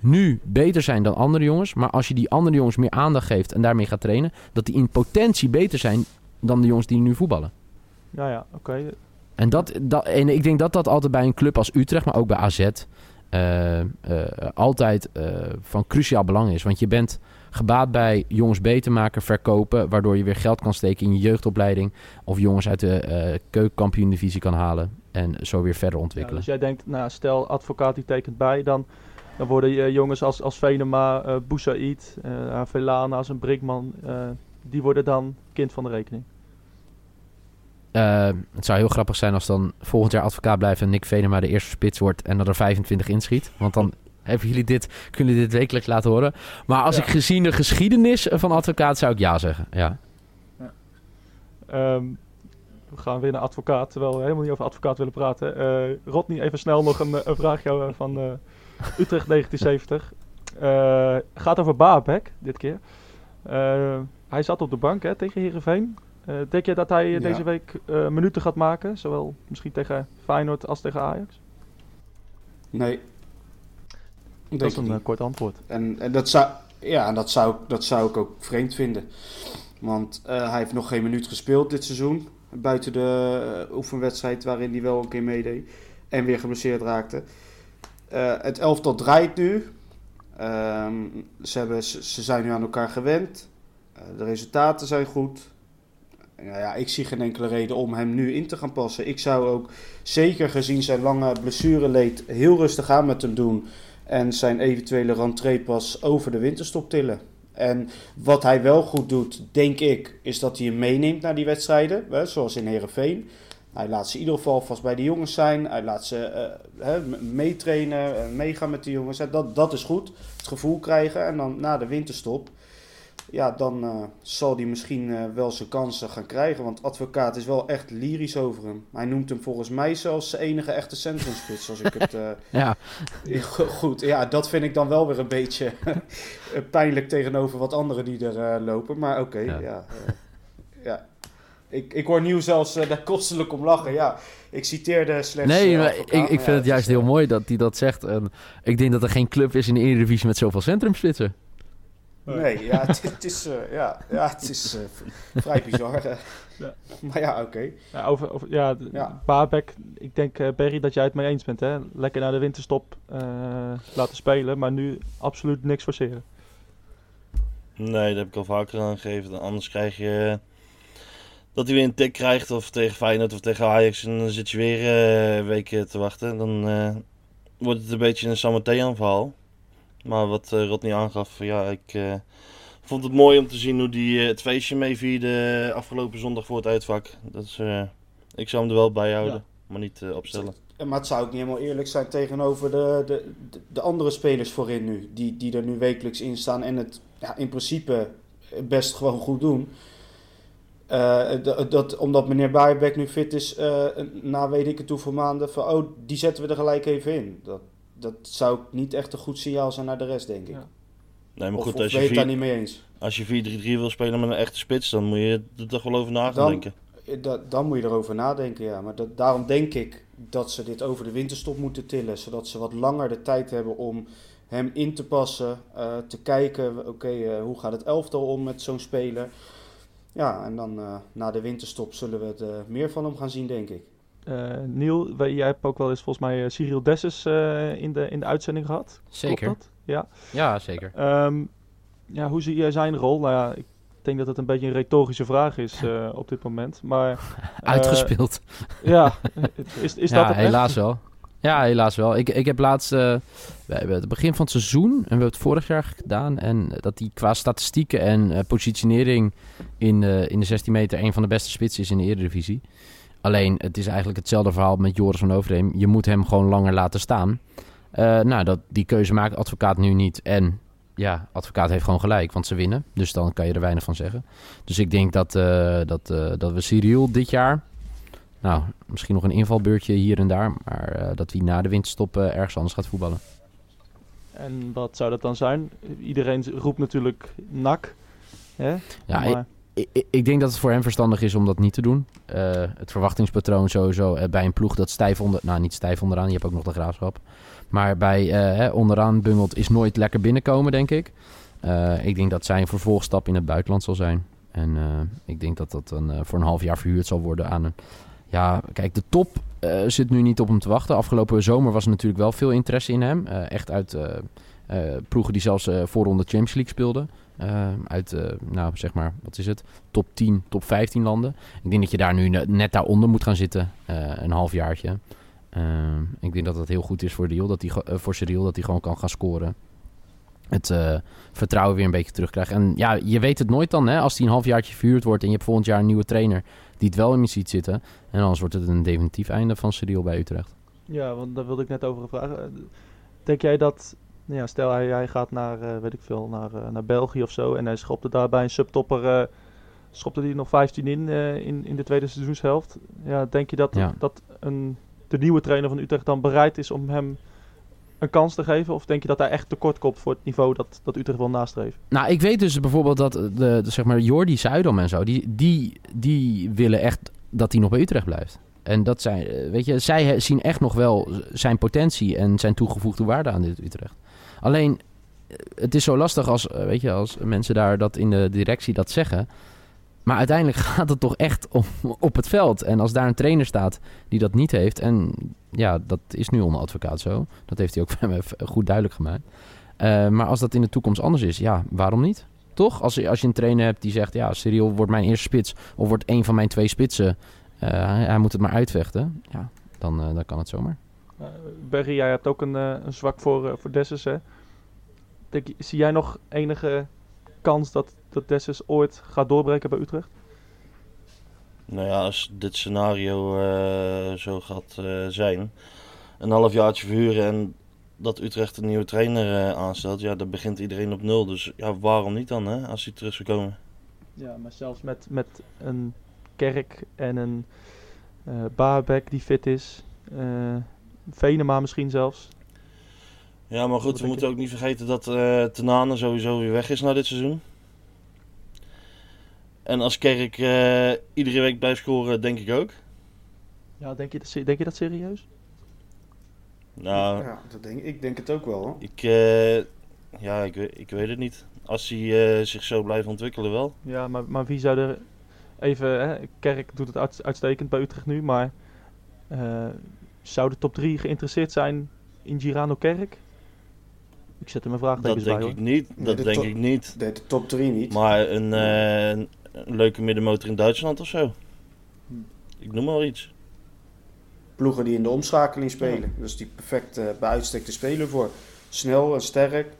nu beter zijn dan andere jongens. Maar als je die andere jongens meer aandacht geeft en daarmee gaat trainen, dat die in potentie beter zijn dan de jongens die nu voetballen. Ja, ja, oké. En, dat, dat, en ik denk dat dat altijd bij een club als Utrecht, maar ook bij AZ, eh, eh, altijd eh, van cruciaal belang is. Want je bent gebaat bij jongens beter maken, verkopen, waardoor je weer geld kan steken in je jeugdopleiding. Of jongens uit de eh keukenkampioen-divisie kan halen en zo weer verder Ja, ontwikkelen. dus jij denkt, nou, stel advocaat die tekent bij, dan, dan worden jongens als, als Venema, eh Boussaïd, Avelana, als een Brinkman, die worden dan kind van de rekening. Eh, het zou heel grappig zijn als dan volgend jaar advocaat blijft en Nick Venema de eerste spits wordt en dat er 25 inschiet. Want dan hebben jullie dit, kunnen jullie dit wekelijks laten horen. Maar als Ja. ik gezien de geschiedenis van advocaat zou ik ja zeggen. Ja. Ehm, we gaan weer naar advocaat, terwijl we helemaal niet over advocaat willen praten. Eh Rodney, even snel nog een, een vraagje eh, van Utrecht 1970. Eh, gaat over Baabek, dit keer. Hij zat op de bank hè, tegen Heerenveen. Eh denk je dat hij eh, Ja. deze week eh, minuten gaat maken? Zowel misschien tegen Feyenoord als tegen Ajax? Nee. Dat Denk is een niet. kort antwoord. En, en dat, zou, ja, dat, zou, dat zou ik ook vreemd vinden. Want eh, hij heeft nog geen minuut gespeeld dit seizoen. Buiten de oefenwedstrijd waarin hij wel een keer meedeed. En weer geblesseerd raakte. Eh, het elftal draait nu. Ehm, ze, hebben, ze, ze zijn nu aan elkaar gewend. Eh, de resultaten zijn goed. Nou ja, ik zie geen enkele reden om hem nu in te gaan passen. Ik zou ook zeker gezien zijn lange blessureleed heel rustig aan met hem doen. En zijn eventuele rentree pas over de winterstop tillen. En wat hij wel goed doet, denk ik, is dat hij hem meeneemt naar die wedstrijden. Hè, zoals in Herenveen. Hij laat ze in ieder geval vast bij de jongens zijn. Hij laat ze uh, meetrainen, uh, meegaan met de jongens. Dat, dat is goed. Het gevoel krijgen. En dan na de winterstop ja, dan uh, zal hij misschien uh, wel zijn kansen gaan krijgen. Want advocaat is wel echt lyrisch over hem. Hij noemt hem volgens mij zelfs zijn enige echte centrumspits. Als ik het. Uh, ja. Goed, ja, dat vind ik dan wel weer een beetje pijnlijk tegenover wat anderen die er lopen. Maar oké, okay, ja. ja, ja. Ik, ik hoor nieuw zelfs daar kostelijk om lachen. Ja, ik citeerde slechts. Nee, maar ik, ik vind ja, het juist heel mooi dat hij dat zegt. En ik denk dat er geen club is in de Eredivisie met zoveel centrumspitsen. Nee, ja, het, het is, uh, ja, ja, het is uh, vrij bizar. ja. Maar ja, oké. Okay. Ja, over, over, ja, ja. Babek, ik denk, uh, Berry, dat jij het mee eens bent. Hè? Lekker naar de winterstop laten spelen, maar nu absoluut niks forceren. Nee, dat heb ik al vaker aangegeven. Anders krijg je dat hij weer een tik krijgt, of tegen Feyenoord of tegen Ajax, en dan zit je weer een week te wachten. Dan wordt het een beetje een Sametean-verhaal. Maar wat uh, Rodney aangaf, ja, ik uh, vond het mooi om te zien hoe die uh, het feestje meevierde afgelopen zondag voor het uitvak. Dat is, ik zou hem er wel bij houden, ja. maar niet opstellen. Maar het zou ook niet helemaal eerlijk zijn tegenover de, de, de andere spelers voorin nu. Die, die er nu wekelijks in staan en het ja, in principe best gewoon goed doen. Uh, dat, omdat meneer Baaienbeck nu fit is, uh, na weet ik het hoeveel maanden, van oh, die zetten we er gelijk even in. Dat, dat zou niet echt een goed signaal zijn naar de rest, denk ik. Ja. Nee, maar goed, of, als je weet daar niet mee eens. Als je 4-3-3 wil spelen met een echte spits, dan moet je er toch wel over na gaan denken. Da, dan moet je erover nadenken, ja. Maar dat, daarom denk ik dat ze dit over de winterstop moeten tillen. Zodat ze wat langer de tijd hebben om hem in te passen. Uh, te kijken, oké, okay, uh, hoe gaat het elftal om met zo'n speler. Ja, en dan uh, na de winterstop zullen we het meer van hem gaan zien, denk ik. Uh, Niel, jij hebt ook wel eens volgens mij uh, Cyril Dessus uh, in, de, in de uitzending gehad. Zeker. Dat? Ja. ja, zeker. Um, ja, hoe zie jij zijn rol? Nou ja, ik denk dat het een beetje een retorische vraag is op dit moment. Maar, Uitgespeeld. ja, is, is ja, dat het helaas echt? wel. Ja, helaas wel. Ik, ik heb laatst, we hebben het begin van het seizoen, en we hebben het vorig jaar gedaan, en dat hij qua statistieken en positionering in, in de 16 meter een van de beste spitsen is in de Eredivisie. Alleen, het is eigenlijk hetzelfde verhaal met Joris van Overheem. Je moet hem gewoon langer laten staan. Uh, nou, dat, die keuze maakt advocaat nu niet. En ja, advocaat heeft gewoon gelijk, want ze winnen. Dus dan kan je er weinig van zeggen. Dus ik denk dat, uh, dat, uh, dat we Cyril dit jaar... Nou, misschien nog een invalbeurtje hier en daar. Maar dat hij na de winterstop ergens anders gaat voetballen. En wat zou dat dan zijn? Iedereen roept natuurlijk nak. Hè? Ja, maar ik, denk dat het voor hem verstandig is om dat niet te doen. Uh, het verwachtingspatroon sowieso uh, bij een ploeg dat stijf onder... Nou, niet stijf onderaan, je hebt ook nog de graafschap. Maar bij hè, onderaan bungelt is nooit lekker binnenkomen, denk ik. ik denk dat zijn vervolgstap in het buitenland zal zijn. En ik denk dat dat dan voor een half jaar verhuurd zal worden aan een... Ja, kijk, de top zit nu niet op hem te wachten. Afgelopen zomer was er natuurlijk wel veel interesse in hem. echt uit ploegen die zelfs voorronde Champions League speelden. Uh, uit, uh, nou zeg maar, wat is het? Top 10, top 15 landen. Ik denk dat je daar nu net daaronder moet gaan zitten. Uh, een halfjaartje. ik denk dat dat heel goed is voor, Riel, dat hij, voor Cyril, dat hij gewoon kan gaan scoren. Het vertrouwen weer een beetje terugkrijgt. En ja, je weet het nooit dan, hè, als hij een halfjaartje verhuurd wordt en je hebt volgend jaar een nieuwe trainer die het wel in je ziet zitten. En anders wordt het een definitief einde van Cyril bij Utrecht. Ja, want daar wilde ik net over vragen. Denk jij dat ja, stel hij, hij gaat naar, uh, weet ik veel, naar, uh, naar België of zo en hij schopte daarbij een subtopper, uh, schopte hij nog 15 in, in in de tweede seizoenshelft. Ja, denk je dat, ja. dat een, de nieuwe trainer van Utrecht dan bereid is om hem een kans te geven? Of denk je dat hij echt tekort komt voor het niveau dat, dat Utrecht wil nastreven? Nou, ik weet dus bijvoorbeeld dat de, de zeg maar Jordi Zuidam en zo, die, die, die willen echt dat hij nog bij Utrecht blijft. En dat zijn, weet je, zij zien echt nog wel zijn potentie en zijn toegevoegde waarde aan dit Utrecht. Alleen, het is zo lastig als, eh, weet je, als mensen daar dat in de directie dat zeggen. Maar uiteindelijk gaat het toch echt om, op het veld. En als daar een trainer staat die dat niet heeft. En ja, dat is nu onder advocaat zo. Dat heeft hij ook goed duidelijk gemaakt. Uh, maar als dat in de toekomst anders is, ja, waarom niet? Toch? Als, als je een trainer hebt die zegt, ja, Cyril wordt mijn eerste spits of wordt een van mijn twee spitsen. eh, hij, moet het maar uitvechten. Ja, dan, eh, dan kan het zomaar. Eh, Berry, jij hebt ook een, eh, een zwak voor, eh, voor Dessus, hè? Denk, zie jij nog enige kans dat, dat Dessus ooit gaat doorbreken bij Utrecht? Nou ja, als dit scenario eh, zo gaat eh, zijn, een halfjaartje verhuren en dat Utrecht een nieuwe trainer eh, aanstelt, ja, dan begint iedereen op nul. Dus ja, waarom niet dan, hè, als hij terug zou komen? Ja, maar zelfs met, met een Kerk en een Baabek die fit is. Venema misschien zelfs. Ja, maar goed, Wat we moeten ook niet vergeten dat eh Tenane sowieso weer weg is na dit seizoen. En als Kerk eh, iedere week blijft scoren, denk ik ook. Ja, denk je, dat denk je dat serieus? Nou, Ja, dat denk, ik denk het ook wel. Hoor. ik, eh, ja, ik, weet- ik weet het niet. Als hij eh, zich zo blijft ontwikkelen, wel. Ja, maar, maar wie zou er even... Hè, Kerk doet het uit- uitstekend bij Utrecht nu, maar... eh, zou de top 3 geïnteresseerd zijn in Girano Kerk? Ik zet er mijn vraagtekens Dat bij denk hoor. ik niet. Dat de denk top- ik niet. De, de top 3 niet. Maar een, eh, een, een leuke middenmotor in Duitsland of zo. Ik noem maar iets. Ploegen die in de omschakeling spelen. Dus die perfect eh, bij uitstek te spelen voor. Snel en sterk.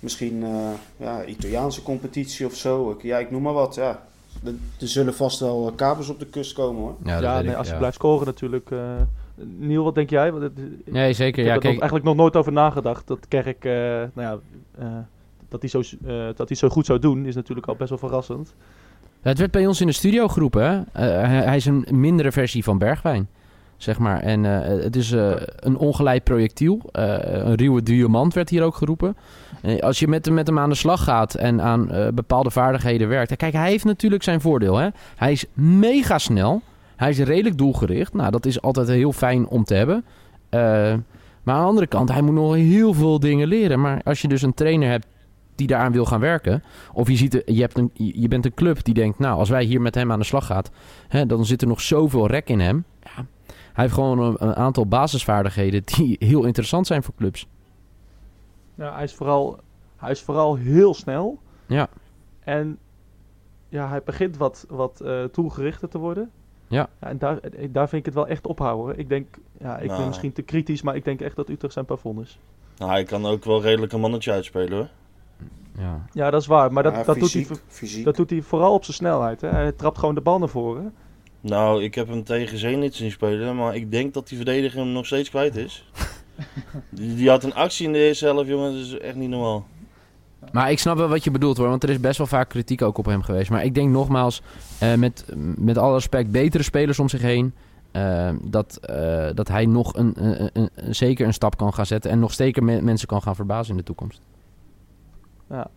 Misschien eh, ja, Italiaanse competitie of zo. Ik, ja, ik noem maar wat. Ja. Er, er zullen vast wel kabels op de kust komen hoor. Ja, nee, ik, als je ja. blijft scoren natuurlijk. Eh Niel, wat denk jij? Want het- ik Nee, zeker. heb Ja, er eigenlijk nog nooit over nagedacht. Dat Kerk, eh, nou ja, eh, dat hij zo, eh, dat hij zo goed zou doen, is natuurlijk al best wel verrassend. Het werd bij ons in de studio geroepen. Eh, hij, is een mindere versie van Bergwijn. Zeg maar. En eh, het is eh, een ongeleid projectiel. Eh, een ruwe diamant werd hier ook geroepen. Eh, als je met, hem- met hem aan de slag gaat en aan eh, bepaalde vaardigheden werkt. Kijk, hij heeft natuurlijk zijn voordeel. Hè? Hij is mega snel. Hij is redelijk doelgericht. Nou, dat is altijd heel fijn om te hebben. Eh, maar aan de andere kant, hij moet nog heel veel dingen leren. Maar als je dus een trainer hebt die daaraan wil gaan werken. Of je, ziet, je, hebt een, je bent een club die denkt, nou, als wij hier met hem aan de slag gaan, hè, dan zit er nog zoveel rek in hem. Ja, hij heeft gewoon een, een aantal basisvaardigheden die heel interessant zijn voor clubs. Ja, hij, is vooral, hij is vooral heel snel. Ja. En ja, hij begint wat, wat eh toelgerichter te worden. Ja. en daar, daar vind ik het wel echt ophouden. Ik denk, ja, ik ben Nou. misschien te kritisch, maar ik denk echt dat Utrecht zijn plafond is. Nou, hij kan ook wel redelijk een mannetje uitspelen hoor. Ja. Ja, dat is waar. Maar dat, Ja, dat, doet hij, fysiek. dat doet hij vooral op zijn snelheid. Hè. Hij trapt gewoon de bal naar voren. Nou, ik heb hem tegen Zenit zien spelen, maar ik denk dat die verdediger hem nog steeds kwijt is. die, die had een actie in de eerste helft, jongen, dat is echt niet normaal. Maar ik snap wel wat je bedoelt hoor, want er is best wel vaak kritiek ook op hem geweest. Maar ik denk nogmaals, eh, met, met alle respect, betere spelers om zich heen. eh, dat, eh, dat hij nog een, een, zeker een stap kan gaan zetten en nog zeker me- mensen kan gaan verbazen in de toekomst. Ja,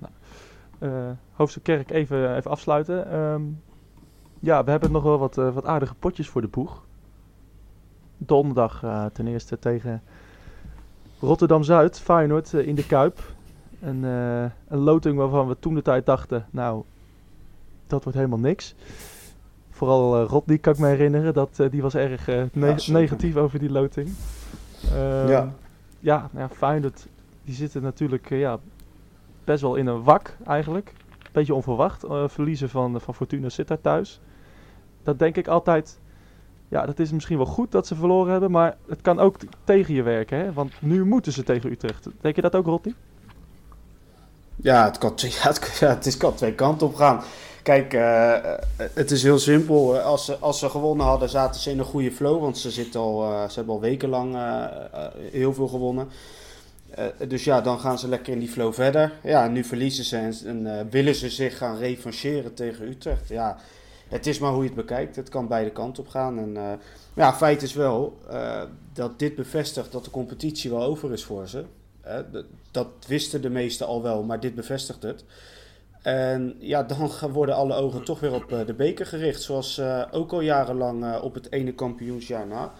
nou, Kerk even, even afsluiten. Ehm, ja, we hebben nog wel wat, wat aardige potjes voor de boeg. Donderdag ten eerste tegen Rotterdam-Zuid, Feyenoord in de Kuip. Een, eh, een loting waarvan we toen de tijd dachten, nou, dat wordt helemaal niks. Vooral uh, Rodney kan ik me herinneren, dat, eh, die was erg ne- Ja, zeker. negatief over die loting. Ehm, Ja. ja, nou ja, Feyenoord, die zitten natuurlijk ja, best wel in een wak eigenlijk. Beetje onverwacht. verliezen van, van Fortuna Sittard thuis. Dat denk ik altijd. Ja, dat is misschien wel goed dat ze verloren hebben. Maar het kan ook tegen je werken. Hè? Want nu moeten ze tegen Utrecht. Denk je dat ook, Rotti? Ja, het kan, ja, het, is, kan twee kanten op gaan. Kijk, eh, eh, het is heel simpel. Eh, Als ze, als ze gewonnen hadden, zaten ze in een goede flow. Want ze, zitten al, ze hebben al wekenlang eh, heel veel gewonnen. Dus ja, dan gaan ze lekker in die flow verder. Ja, nu verliezen ze en, en, willen ze zich gaan revancheren tegen Utrecht. Ja, het is maar hoe je het bekijkt. Het kan beide kanten op gaan. En, ja, feit is wel dat dit bevestigt dat de competitie wel over is voor ze. Dat wisten de meesten al wel, maar dit bevestigt het. En ja, dan worden alle ogen toch weer op eh, de beker gericht. Zoals eh, ook al jarenlang eh, op het ene kampioensjaar na.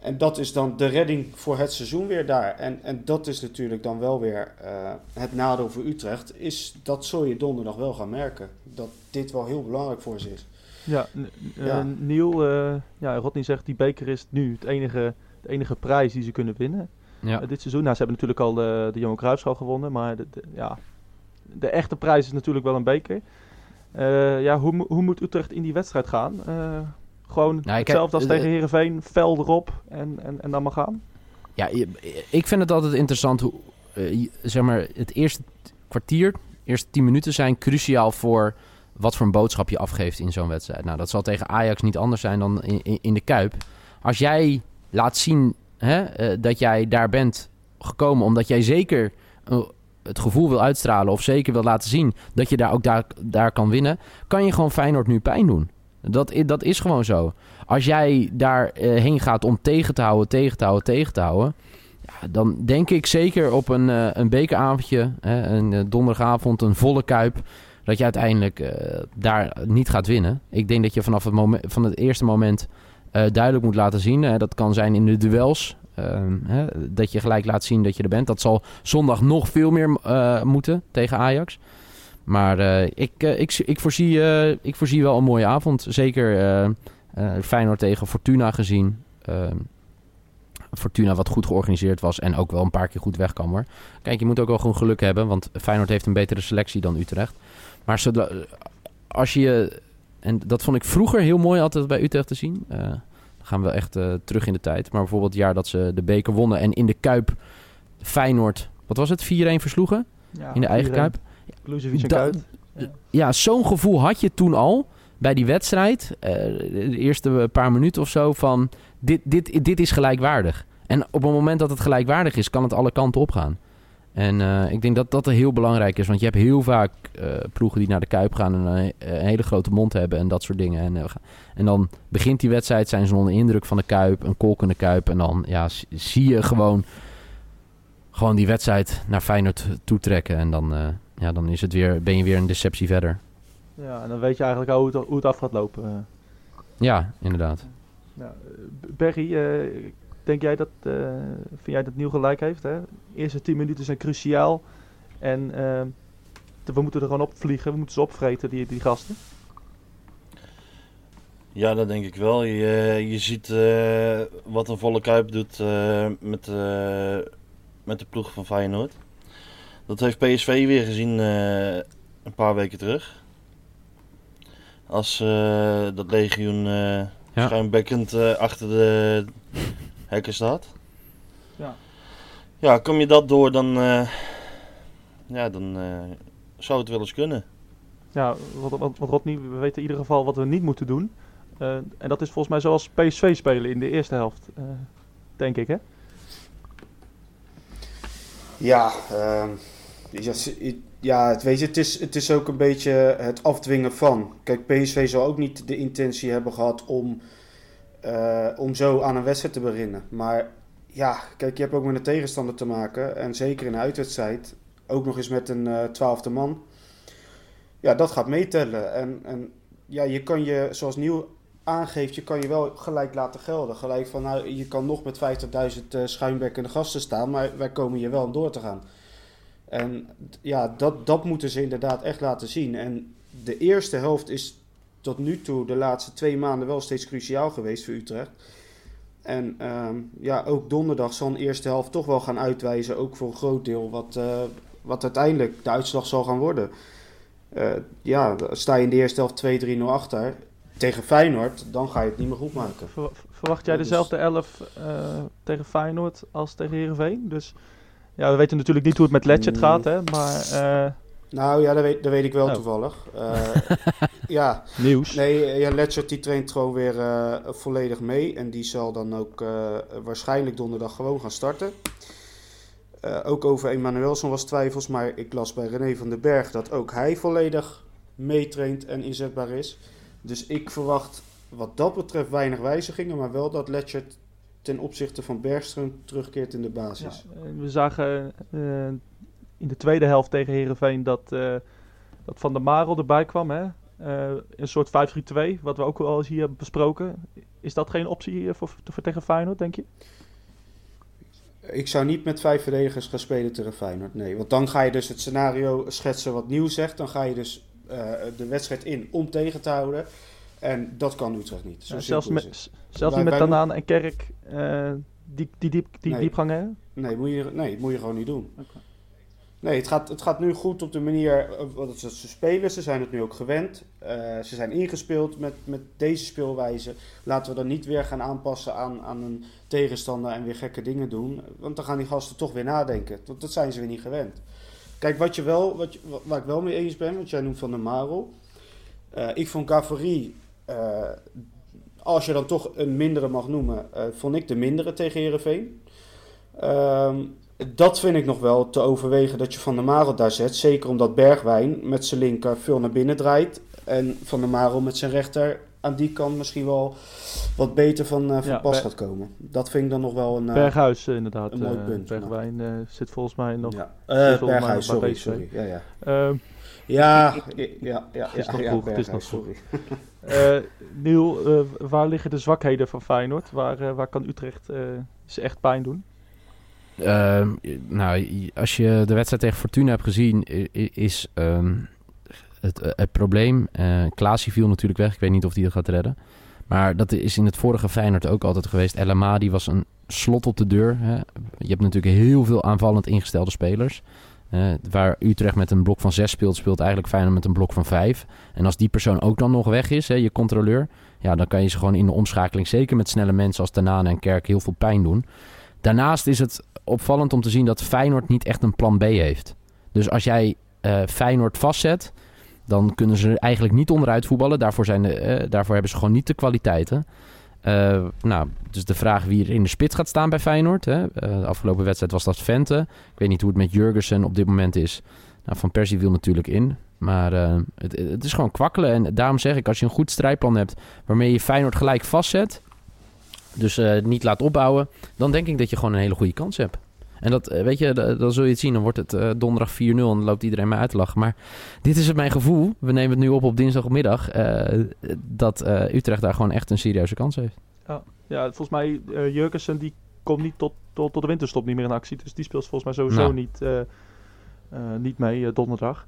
En dat is dan de redding voor het seizoen weer daar. En, en dat is natuurlijk dan wel weer het nadeel voor Utrecht. Is dat zul je donderdag wel gaan merken. Dat dit wel heel belangrijk voor ze is. Ja, Ja. Niel, ja, Rodney zegt die beker is nu het enige, de enige prijs die ze kunnen winnen. Ja. Eh, dit seizoen. Nou, ze hebben natuurlijk al de, de Johan Cruijffschaal gewonnen. Maar de, de- ja, de echte prijs is natuurlijk wel een beker. Eh, ja, hoe, hoe moet Utrecht in die wedstrijd gaan? Eh, gewoon Nou, hetzelfde als tegen Herenveen, fel erop en, en, en dan maar gaan. Ja, ik vind het altijd interessant hoe, zeg maar, het eerste kwartier, eerste tien minuten zijn cruciaal voor wat voor een boodschap je afgeeft in zo'n wedstrijd. Nou, dat zal tegen Ajax niet anders zijn dan in, in, in de Kuip. Als jij laat zien hè, eh, dat jij daar bent gekomen omdat jij zeker eh, het gevoel wil uitstralen of zeker wil laten zien dat je daar ook daar, daar kan winnen, kan je gewoon Feyenoord nu pijn doen. Dat, dat is gewoon zo. Als jij daarheen heen gaat om tegen te houden, tegen te houden, tegen te houden, ja, dan denk ik zeker op een, eh, een bekeravondje, hè, een eh, donderdagavond, een volle kuip, dat je uiteindelijk eh, daar niet gaat winnen. Ik denk dat je vanaf het, moment, van het eerste moment eh, duidelijk moet laten zien. dat kan zijn in de duels. ehm, hè, dat je gelijk laat zien dat je er bent. Dat zal zondag nog veel meer eh, moeten tegen Ajax. Maar eh, ik, ik, ik, voorzie, ik voorzie wel een mooie avond. Zeker Feyenoord tegen Fortuna gezien. Ehm, Fortuna wat goed georganiseerd was en ook wel een paar keer goed weg kan hoor. Kijk, je moet ook wel gewoon geluk hebben, want Feyenoord heeft een betere selectie dan Utrecht. Maar als je, en dat vond ik vroeger heel mooi altijd bij Utrecht te zien. Eh, dan gaan we echt eh, terug in de tijd. Maar bijvoorbeeld het jaar dat ze de beker wonnen en in de Kuip Feyenoord, wat was het, 4-1 versloegen Ja, in de eigen. Kuip. Klusevic Da-. Ja. Ja, zo'n gevoel had je toen al bij die wedstrijd. eh, de eerste paar minuten of zo van dit, dit, dit is gelijkwaardig. En op het moment dat het gelijkwaardig is, kan het alle kanten opgaan. En eh, ik denk dat dat heel belangrijk is. Want je hebt heel vaak eh, ploegen die naar de Kuip gaan en een, een hele grote mond hebben en dat soort dingen. En, eh, en dan begint die wedstrijd, zijn ze onder indruk van de Kuip, een kolkende Kuip. En dan ja, zie je gewoon, gewoon die wedstrijd naar Feyenoord toetrekken. En dan, eh, ja, dan is het weer, ben je weer een deceptie verder. Ja, en dan weet je eigenlijk al hoe het, hoe het af gaat lopen. eh. Ja, inderdaad. Eh, Berry, eh, denk jij dat, eh, vind jij dat Nieuw gelijk heeft? Hè? Eerste 10 minuten zijn cruciaal. En eh, we moeten er gewoon opvliegen, we moeten ze opvreten, die, die gasten. Ja, dat denk ik wel. Je, je ziet eh, wat een volle kuip doet eh, met, eh, met de ploeg van Feyenoord. Dat heeft PSV weer gezien eh, een paar weken terug. Als eh, dat legioen eh Ja. schuimbekkend eh, achter de hekken staat. Ja. Ja, kom je dat door, dan, eh, ja, dan eh, zou het wel eens kunnen. Ja, wat, wat, wat Rodney, we weten in ieder geval wat we niet moeten doen. Eh, en dat is volgens mij zoals PSV spelen in de eerste helft. eh, denk ik, hè? Ja, ehm, ja, het, weet je, het, is, het is ook een beetje het afdwingen van. Kijk, PSV zal ook niet de intentie hebben gehad om, eh, om zo aan een wedstrijd te beginnen. Maar ja, kijk, je hebt ook met een tegenstander te maken. En zeker in een uitwedstrijd, ook nog eens met een eh, twaalfde man. Ja, dat gaat meetellen. En, en ja, je kan je, zoals Nieuw aangeeft, je kan je wel gelijk laten gelden. Gelijk van, nou, je kan nog met 50.000 eh schuimbekkende gasten staan, maar wij komen hier wel door te gaan. En ja, dat, dat moeten ze inderdaad echt laten zien. En de eerste helft is tot nu toe, de laatste twee maanden, wel steeds cruciaal geweest voor Utrecht. En ehm, ja, ook donderdag zal een eerste helft toch wel gaan uitwijzen, ook voor een groot deel, wat, eh, wat uiteindelijk de uitslag zal gaan worden. Eh, ja, sta je in de eerste helft 2-3-0 achter tegen Feyenoord, dan ga je het niet meer goed maken. Ver- verwacht jij dus- dezelfde elf eh, tegen Feyenoord als tegen Heerenveen? Dus ja, we weten natuurlijk niet hoe het met Letchet Mm. gaat, hè? Maar Nou ja, dat weet, dat weet ik wel Oh. toevallig. Eh, ja, nieuws. nee, eh, ja, Letchert die traint gewoon weer eh, volledig mee. En die zal dan ook eh, waarschijnlijk donderdag gewoon gaan starten. Eh, ook over Emanuelson was twijfels, maar ik las bij René van den Berg dat ook hij volledig meetraint en inzetbaar is. Dus ik verwacht wat dat betreft weinig wijzigingen, maar wel dat Letchert ten opzichte van Bergström terugkeert in de Ja, basis. eh, we zagen eh, in de tweede helft tegen Heerenveen dat, eh, dat Van der Marel erbij kwam. Hè? Eh, een soort 5-3-2, wat we ook al eens hier hebben besproken. Is dat geen optie voor, voor tegen Feyenoord, denk je? Ik zou niet met vijf verdedigers gaan spelen tegen Feyenoord. Nee, want dan ga je dus het scenario schetsen wat nieuw zegt. Dan ga je dus eh, de wedstrijd in om tegen te houden. En dat kan Utrecht niet. Zo Ja, simpel zelfs met, zelfs niet met en Kerk eh, die, die, diep, die Nee. diepgang hebben? Nee, moet je, nee, moet je gewoon niet doen. Nee, het gaat, het gaat nu goed op de manier eh, wat ze spelen. Ze zijn het nu ook gewend. Eh, ze zijn ingespeeld met, met deze speelwijze. Laten we dan niet weer gaan aanpassen aan, aan een tegenstander en weer gekke dingen doen. Want dan gaan die gasten toch weer nadenken. Dat, zijn ze weer niet gewend. Kijk, wat je wel, wat waar ik wel mee eens ben, wat jij noemt van de Marel. Eh, ik vond eh, als je dan toch een mindere mag noemen, vond ik de mindere tegen Herenveen. Dat vind ik nog wel te overwegen dat je Van der Marel daar zet. Zeker omdat Bergwijn met zijn linker veel naar binnen draait. En Van der Marel met zijn rechter aan die kant misschien wel wat beter van, eh, van Ja, pas Ber- gaat komen. Dat vind ik dan nog wel een... eh, Berghuis eh, inderdaad. een mooi punt, Bergwijn zit volgens mij nog... ja. Berghuis, sorry, sorry. Ja, ja. Ehm, Ja, ja, ja, is nog vroeg, het is nog sorry. Niel, eh, waar liggen de zwakheden van Feyenoord? Waar, waar kan Utrecht ze echt pijn doen? Ehm, nou, als je de wedstrijd tegen Fortuna hebt gezien, is ehm, het, eh, het probleem. Klaasie viel natuurlijk weg. Ik weet niet of hij dat gaat redden. Maar dat is in het vorige Feyenoord ook altijd geweest. El Amadi was een slot op de deur. Hè. Je hebt natuurlijk heel veel aanvallend ingestelde spelers. Eh, waar Utrecht met een blok van zes speelt, speelt eigenlijk Feyenoord met een blok van vijf. En als die persoon ook dan nog weg is, hè, je controleur, ja, dan kan je ze gewoon in de omschakeling, zeker met snelle mensen als Tanane en Kerk, heel veel pijn doen. Daarnaast is het opvallend om te zien dat Feyenoord niet echt een plan B heeft. Dus als jij eh, Feyenoord vastzet, dan kunnen ze eigenlijk niet onderuit voetballen. Daarvoor, zijn de, eh, daarvoor hebben ze gewoon niet de kwaliteiten. Eh, nou, dus de vraag wie er in de spits gaat staan bij Feyenoord. Hè. De afgelopen wedstrijd was dat Vente. Ik weet niet hoe het met Jurgensen op dit moment is. Nou, Van Persie viel natuurlijk in. Maar het, het is gewoon kwakkelen. En daarom zeg ik, als je een goed strijdplan hebt... waarmee je Feyenoord gelijk vastzet... dus eh, niet laat opbouwen... dan denk ik dat je gewoon een hele goede kans hebt. En dat, eh, weet je, da- dan zul je het zien. Dan wordt het eh, donderdag 4-0 en dan loopt iedereen mij uit te lachen. Maar dit is het mijn gevoel. We nemen het nu op op dinsdagmiddag. dat Utrecht daar gewoon echt een serieuze kans heeft. Ja, volgens mij Jurgensen die komt niet tot, tot, tot de winterstop niet meer in actie. Dus die speelt volgens mij sowieso Nou. niet, niet mee donderdag.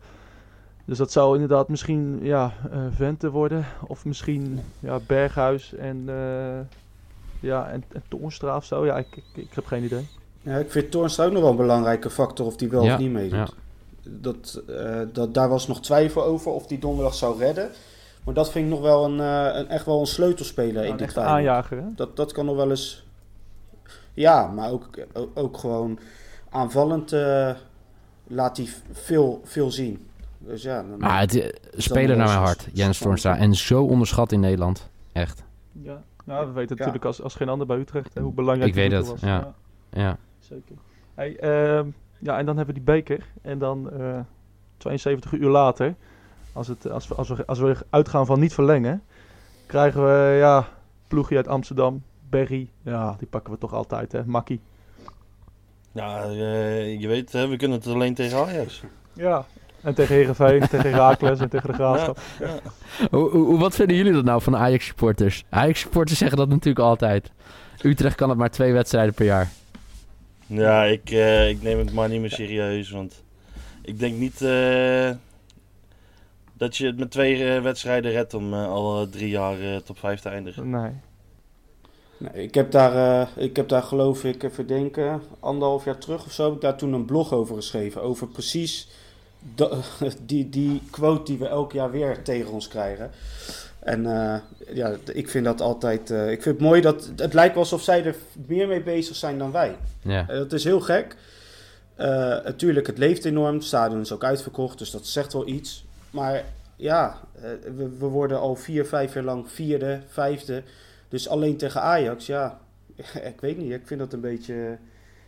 Dus dat zou inderdaad misschien ja, Vente worden. Of misschien ja, Berghuis en, ja, en, en Toornstra of zo. Ja, ik, ik, ik heb geen idee. Ja, ik vind Toornstra ook nog wel een belangrijke factor of die wel Ja, of niet meedoet. ja. Dat, eh, dat, daar was nog twijfel over of die donderdag zou redden. Maar dat vind ik nog wel een, eh, een, echt wel een sleutelspeler Ja, in een dit aanjager, hè? Dat, dat kan nog wel eens... Ja, maar ook, ook, gewoon aanvallend eh, laat hij veel, veel zien. Dus ja, dan, Maar het, speler naar mijn hart. Jens Toornstra. En zo onderschat in Nederland. Echt. Ja, nou, we weten Ja. natuurlijk als, als geen ander bij Utrecht hè, hoe belangrijk Ik die weet was. ja. Ja. Zeker. Hey, ehm, ja, en dan hebben we die beker. En dan eh 72 uur later, als, het, als, we, als, we, als we uitgaan van niet verlengen, krijgen we ja, ploegje uit Amsterdam, Berry. Ja, die pakken we toch altijd, hè? Makkie. Ja, eh, je weet, hè, we kunnen het alleen tegen Ajax. Ja. En tegen Herenveen, tegen Herakles en tegen de Graafschap. Ja. Hoe, hoe, wat vinden jullie dat nou van Ajax supporters? Ajax supporters zeggen dat natuurlijk altijd. Utrecht kan het maar twee wedstrijden per jaar. Ja, ik, eh, ik neem het maar niet meer serieus. Want ik denk niet eh, dat je het met twee eh, wedstrijden redt om eh, al drie jaar eh, top 5 te eindigen. Nee. Nee, ik, heb daar, eh, ik heb daar geloof ik, even denken, anderhalf jaar terug of zo, heb ik daar toen een blog over geschreven. Over precies die, die quote die we elk jaar weer tegen ons krijgen. En eh, ja, ik vind dat altijd, eh, ik vind het mooi dat, het lijkt wel alsof zij er meer mee bezig zijn dan wij. Ja. Eh, dat is heel gek. Natuurlijk, het leeft enorm. Het stadion is ook uitverkocht, dus dat zegt wel iets. Maar ja, we, we worden al vier, vijf jaar lang vierde, vijfde. Dus alleen tegen Ajax, ja, ik weet niet. Ik vind dat een beetje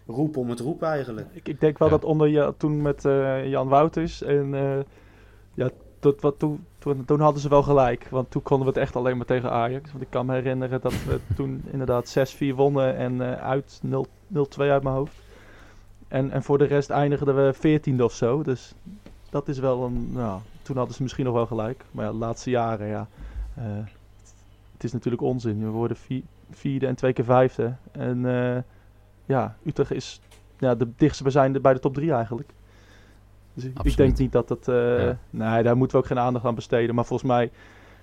roepen om het roepen eigenlijk. Ik, ik denk wel Ja. dat onder je, toen met eh, Jan Wouters en eh, ja, dat, wat, toen, toen, toen hadden ze wel gelijk. Want toen konden we het echt alleen maar tegen Ajax. Want ik kan me herinneren dat we toen inderdaad 6-4 wonnen en eh, uit 0 0-2 uit mijn hoofd. En, en voor de rest eindigden we 14e of zo. Dus dat is wel een. Nou, toen hadden ze misschien nog wel gelijk. Maar ja, de laatste jaren, ja. eh, het is natuurlijk onzin. We worden vier, vierde en twee keer vijfde. En eh, ja, Utrecht is ja, de dichtste we zijn bij de top 3 eigenlijk. Dus ik, ik Absoluut. denk niet dat dat... eh, Ja. Nee, daar moeten we ook geen aandacht aan besteden. Maar volgens mij...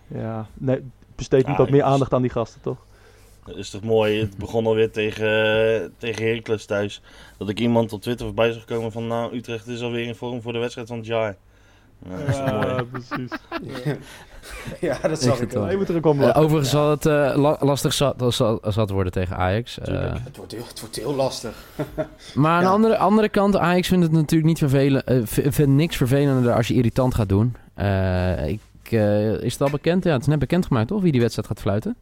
Ja, nee, besteed niet wat meer aandacht aan die gasten, toch? Is toch mooi? Het begon alweer tegen, tegen Heracles thuis. Dat ik iemand op Twitter voorbij zag komen van... Nou, Utrecht is alweer in vorm voor de wedstrijd van het jaar. Nou, dat is toch mooi. Ja, precies. ja, dat Ik zag ik wel. Je moet er ook om Eh, overigens zal het eh, la- lastig zat, zal, zat worden tegen Ajax. Eh. Het wordt, heel, het wordt heel lastig. maar aan de Ja. andere, andere kant, Ajax vindt het natuurlijk niet vervelend. vindt niks vervelender als je irritant gaat doen. Eh, ik, eh, is het al bekend? Ja, het is net bekendgemaakt, toch? Wie die wedstrijd gaat fluiten?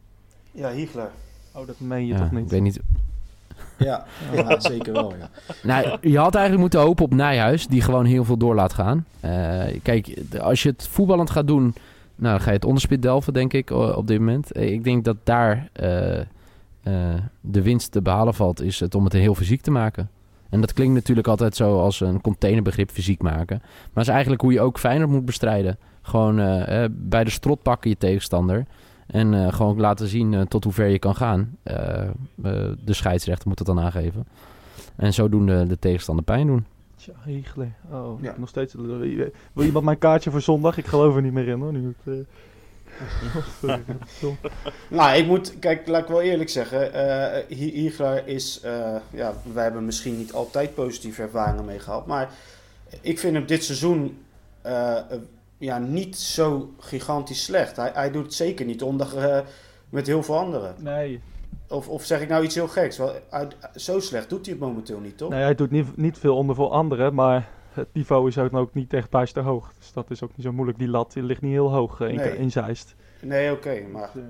Ja, Hiegler. Oh, dat meen je Ja, toch niet? Ik weet niet. Ja, ja zeker wel. Ja. Nou, je had eigenlijk moeten hopen op Nijhuis, die gewoon heel veel door laat gaan. Eh, kijk, als je het voetballend gaat doen, nou, dan ga je het onderspit delven, denk ik, op dit moment. Eh, Ik denk dat daar eh, eh, de winst te behalen valt, is het om het heel fysiek te maken. En dat klinkt natuurlijk altijd zo als een containerbegrip fysiek maken. Maar dat is eigenlijk hoe je ook Feyenoord moet bestrijden. Gewoon bij de strot pakken je tegenstander. En gewoon laten zien tot hoe ver je kan gaan. De scheidsrechter moet het dan aangeven. En zodoende de tegenstander pijn doen. Hiegler. Oh, Ja. nog steeds... Wil iemand mijn kaartje voor zondag? Ik geloof er niet meer in hoor. Nu het, eh. Nou, ik moet, kijk, laat ik wel eerlijk zeggen. eh Hi- Hiegler is, eh, ja, wij hebben misschien niet altijd positieve ervaringen mee gehad. Maar ik vind hem dit seizoen eh, eh, ja, niet zo gigantisch slecht. Hij, hij doet het zeker niet onder eh, met heel veel anderen. Nee, Of, of zeg ik nou iets heel geks? Wel, hij- zo slecht doet hij het momenteel niet, toch? nee, hij doet niet, niet veel onder voor anderen, maar het niveau is ook, ook niet echt bijster hoog. Dus dat is ook niet zo moeilijk. Die lat die ligt niet heel hoog eh, in, Nee. in Zeist. Nee, oké, maar Dus,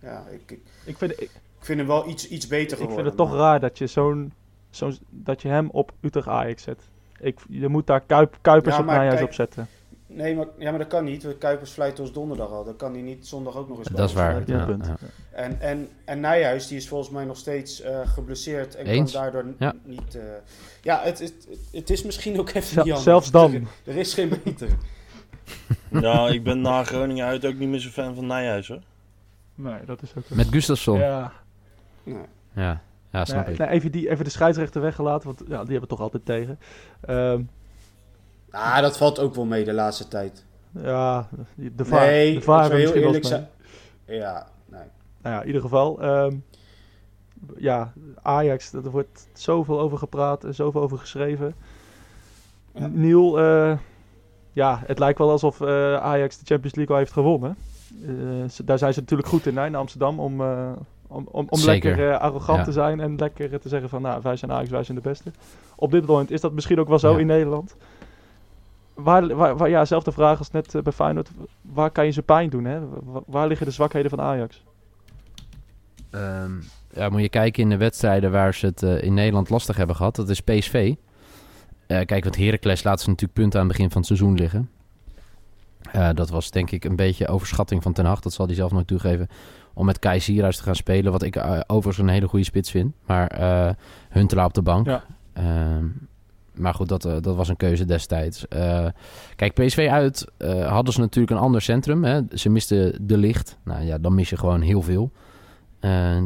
ja, ik, ik, ik vind, ik, ik vind hem wel iets, iets beter ik geworden. vind het toch raar dat je, zo'n, zo'n, dat je hem op Utrecht Ajax zet. Ik, je moet daar Kuip, Kuipers Ja, op Nijhuis op zetten. Nee, maar, ja, maar dat kan niet. want Kuipers fluit ons donderdag al. Dan kan hij niet zondag ook nog eens Dat is bij ons waar. Ja, Ja, punt. ja. En, en, en Nijhuis, die is volgens mij nog steeds eh, geblesseerd en Eens. kan daardoor Ja. niet... eh, ja, het, het, het is misschien ook even anders. zelfs dan. Er is geen beter. Nou, ik ben na Groningen uit ook niet meer zo fan van Nijhuis hoor. Nee, dat is ook... Met Gustafsson. Ja, Ja. Nee. ja, snap Nee, ik. even, die, even de scheidsrechter weggelaten, want ja, die hebben het toch altijd tegen. Ehm, Ah, dat valt ook wel mee de laatste tijd. ja, de VAR, nee, de we hebben heel misschien wel eerlijk zijn... Ja, nee. Nou ja, in ieder geval. ehm, ja, Ajax, er wordt zoveel over gepraat en zoveel over geschreven. Ja. Niel, eh, ja, het lijkt wel alsof eh, Ajax de Champions League al heeft gewonnen. Eh, daar zijn ze natuurlijk goed in, hè, in Amsterdam, om, eh, om, om, om lekker eh, arrogant Ja. te zijn en lekker te zeggen van, nou, wij zijn Ajax, wij zijn de beste. Op dit moment is dat misschien ook wel zo Ja. in Nederland. Waar, waar, waar- ja, zelfde vraag als net eh, bij Feyenoord. Waar kan je ze pijn doen? Hè? Wa- waar liggen de zwakheden van Ajax? Ehm, ja, moet je kijken in de wedstrijden waar ze het eh, in Nederland lastig hebben gehad. Dat is PSV. Eh, kijk, want Heracles laat ze natuurlijk punten aan het begin van het seizoen liggen. Eh, dat was denk ik een beetje overschatting van Ten Hag. Dat zal hij zelf nooit toegeven. Om met Kai Sierhuis te gaan spelen. Wat ik overigens een hele goede spits vind. Maar eh Huntelaar op de bank. Ja. Ehm, maar goed, dat, eh, dat was een keuze destijds. Eh, kijk, PSV uit eh, hadden ze natuurlijk een ander centrum. Hè. Ze misten de licht. Nou ja, dan mis je gewoon heel veel.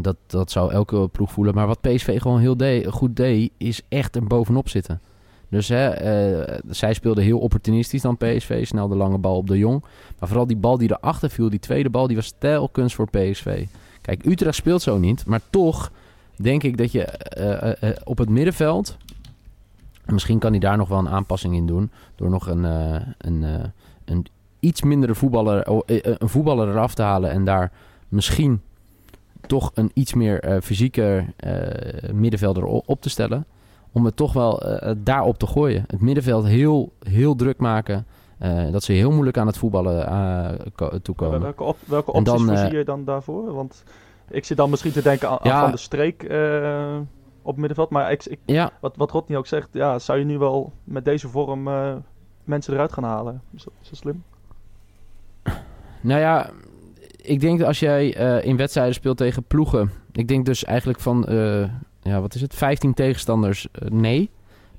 Dat, dat zou elke ploeg voelen. Maar wat PSV gewoon heel de- goed deed, is echt er bovenop zitten. Dus hè, zij speelden heel opportunistisch dan PSV. Snel de lange bal op de Jong. Maar vooral die bal die erachter viel, die tweede bal, die was telkens voor PSV. Kijk, Utrecht speelt zo niet. Maar toch denk ik dat je op het middenveld... Misschien kan hij daar nog wel een aanpassing in doen. Door nog een, eh, een, eh, een iets mindere voetballer, oh, eh, een voetballer eraf te halen. En daar misschien toch een iets meer eh fysieke middenvelder op te stellen. Om het toch wel daarop te gooien. Het middenveld heel, heel druk maken. dat ze heel moeilijk aan het voetballen ko- toekomen. Welke, op, welke opties dan, voorzie je dan daarvoor? Want ik zit dan misschien te denken aan, Ja. Van de Streek op middenveld. Maar ik, ik, Ja, wat, wat Rodney ook zegt, ja, zou je nu wel met deze vorm eh, mensen eruit gaan halen? Is dat, is dat slim? Nou ja, ik denk dat als jij eh, in wedstrijden speelt tegen ploegen. Ik denk dus eigenlijk van, eh, ja, wat is het? 15 tegenstanders, nee.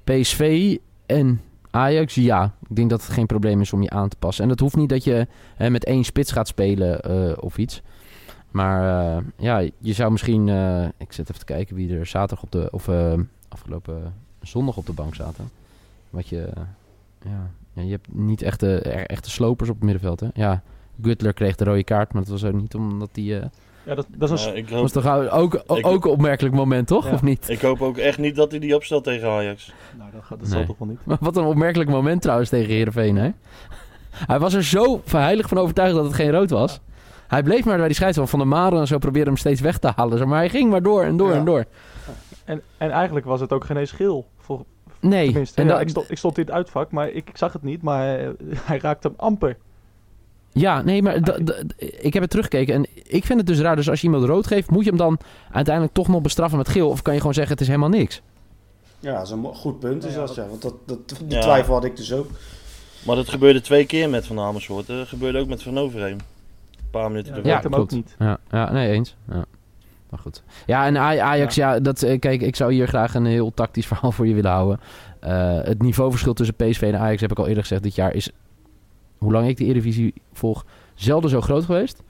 PSV en Ajax, ja. Ik denk dat het geen probleem is om je aan te passen. En dat hoeft niet dat je met één spits gaat spelen of iets. Maar eh, ja, je zou misschien. eh, ik zit even te kijken wie er zaterdag op de. of eh, afgelopen zondag op de bank zaten. Wat je. ja, ja, je hebt niet echte, er- echte slopers op het middenveld. Hè? Ja, Gutler kreeg de rode kaart, maar dat was ook niet omdat hij eh, Ja, dat, dat is een... Ja, ik, Dat was toch ook, Ik- ook een opmerkelijk moment, toch? Ja. Of niet? ik hoop ook echt niet dat hij die opstelt tegen Ajax. Nou, dat, gaat, dat Nee. zal toch wel niet. Maar wat een opmerkelijk moment trouwens tegen Heerenveen, hè? Hij was er zo heilig van overtuigd dat het geen rood was. Hij bleef maar bij die scheidsrechter van de Maren en zo probeerde hem steeds weg te halen. Maar hij ging maar door en door Ja. en door. En, en eigenlijk was het ook geen eens geel. Voor, Nee. tenminste, En ja, ik, stond, ik stond in het uitvak, maar ik, ik zag het niet. Maar eh, hij raakte hem amper. Ja, nee, maar ik heb het teruggekeken en ik vind het dus raar. Dus als je iemand rood geeft, moet je hem dan uiteindelijk toch nog bestraffen met geel? Of kan je gewoon zeggen, het is helemaal niks? Ja, dat is een goed punt is Ja, dat, dat- ja. Want dat, dat, die Ja. twijfel had ik dus ook. Maar dat gebeurde twee keer met Van Amersfoort. Dat gebeurde ook met Van Overheem. Een paar minuten Ja, ervoor. Ja, hem klopt. ook niet. Ja, ja nee, eens. Ja. Maar goed. Ja, en Aj- Ajax, ja. dat, eh, kijk, ik zou hier graag een heel tactisch verhaal voor je willen houden. Eh, het niveauverschil tussen PSV en Ajax, heb ik al eerder gezegd, dit jaar is, hoe lang ik de Eredivisie volg, zelden zo groot geweest.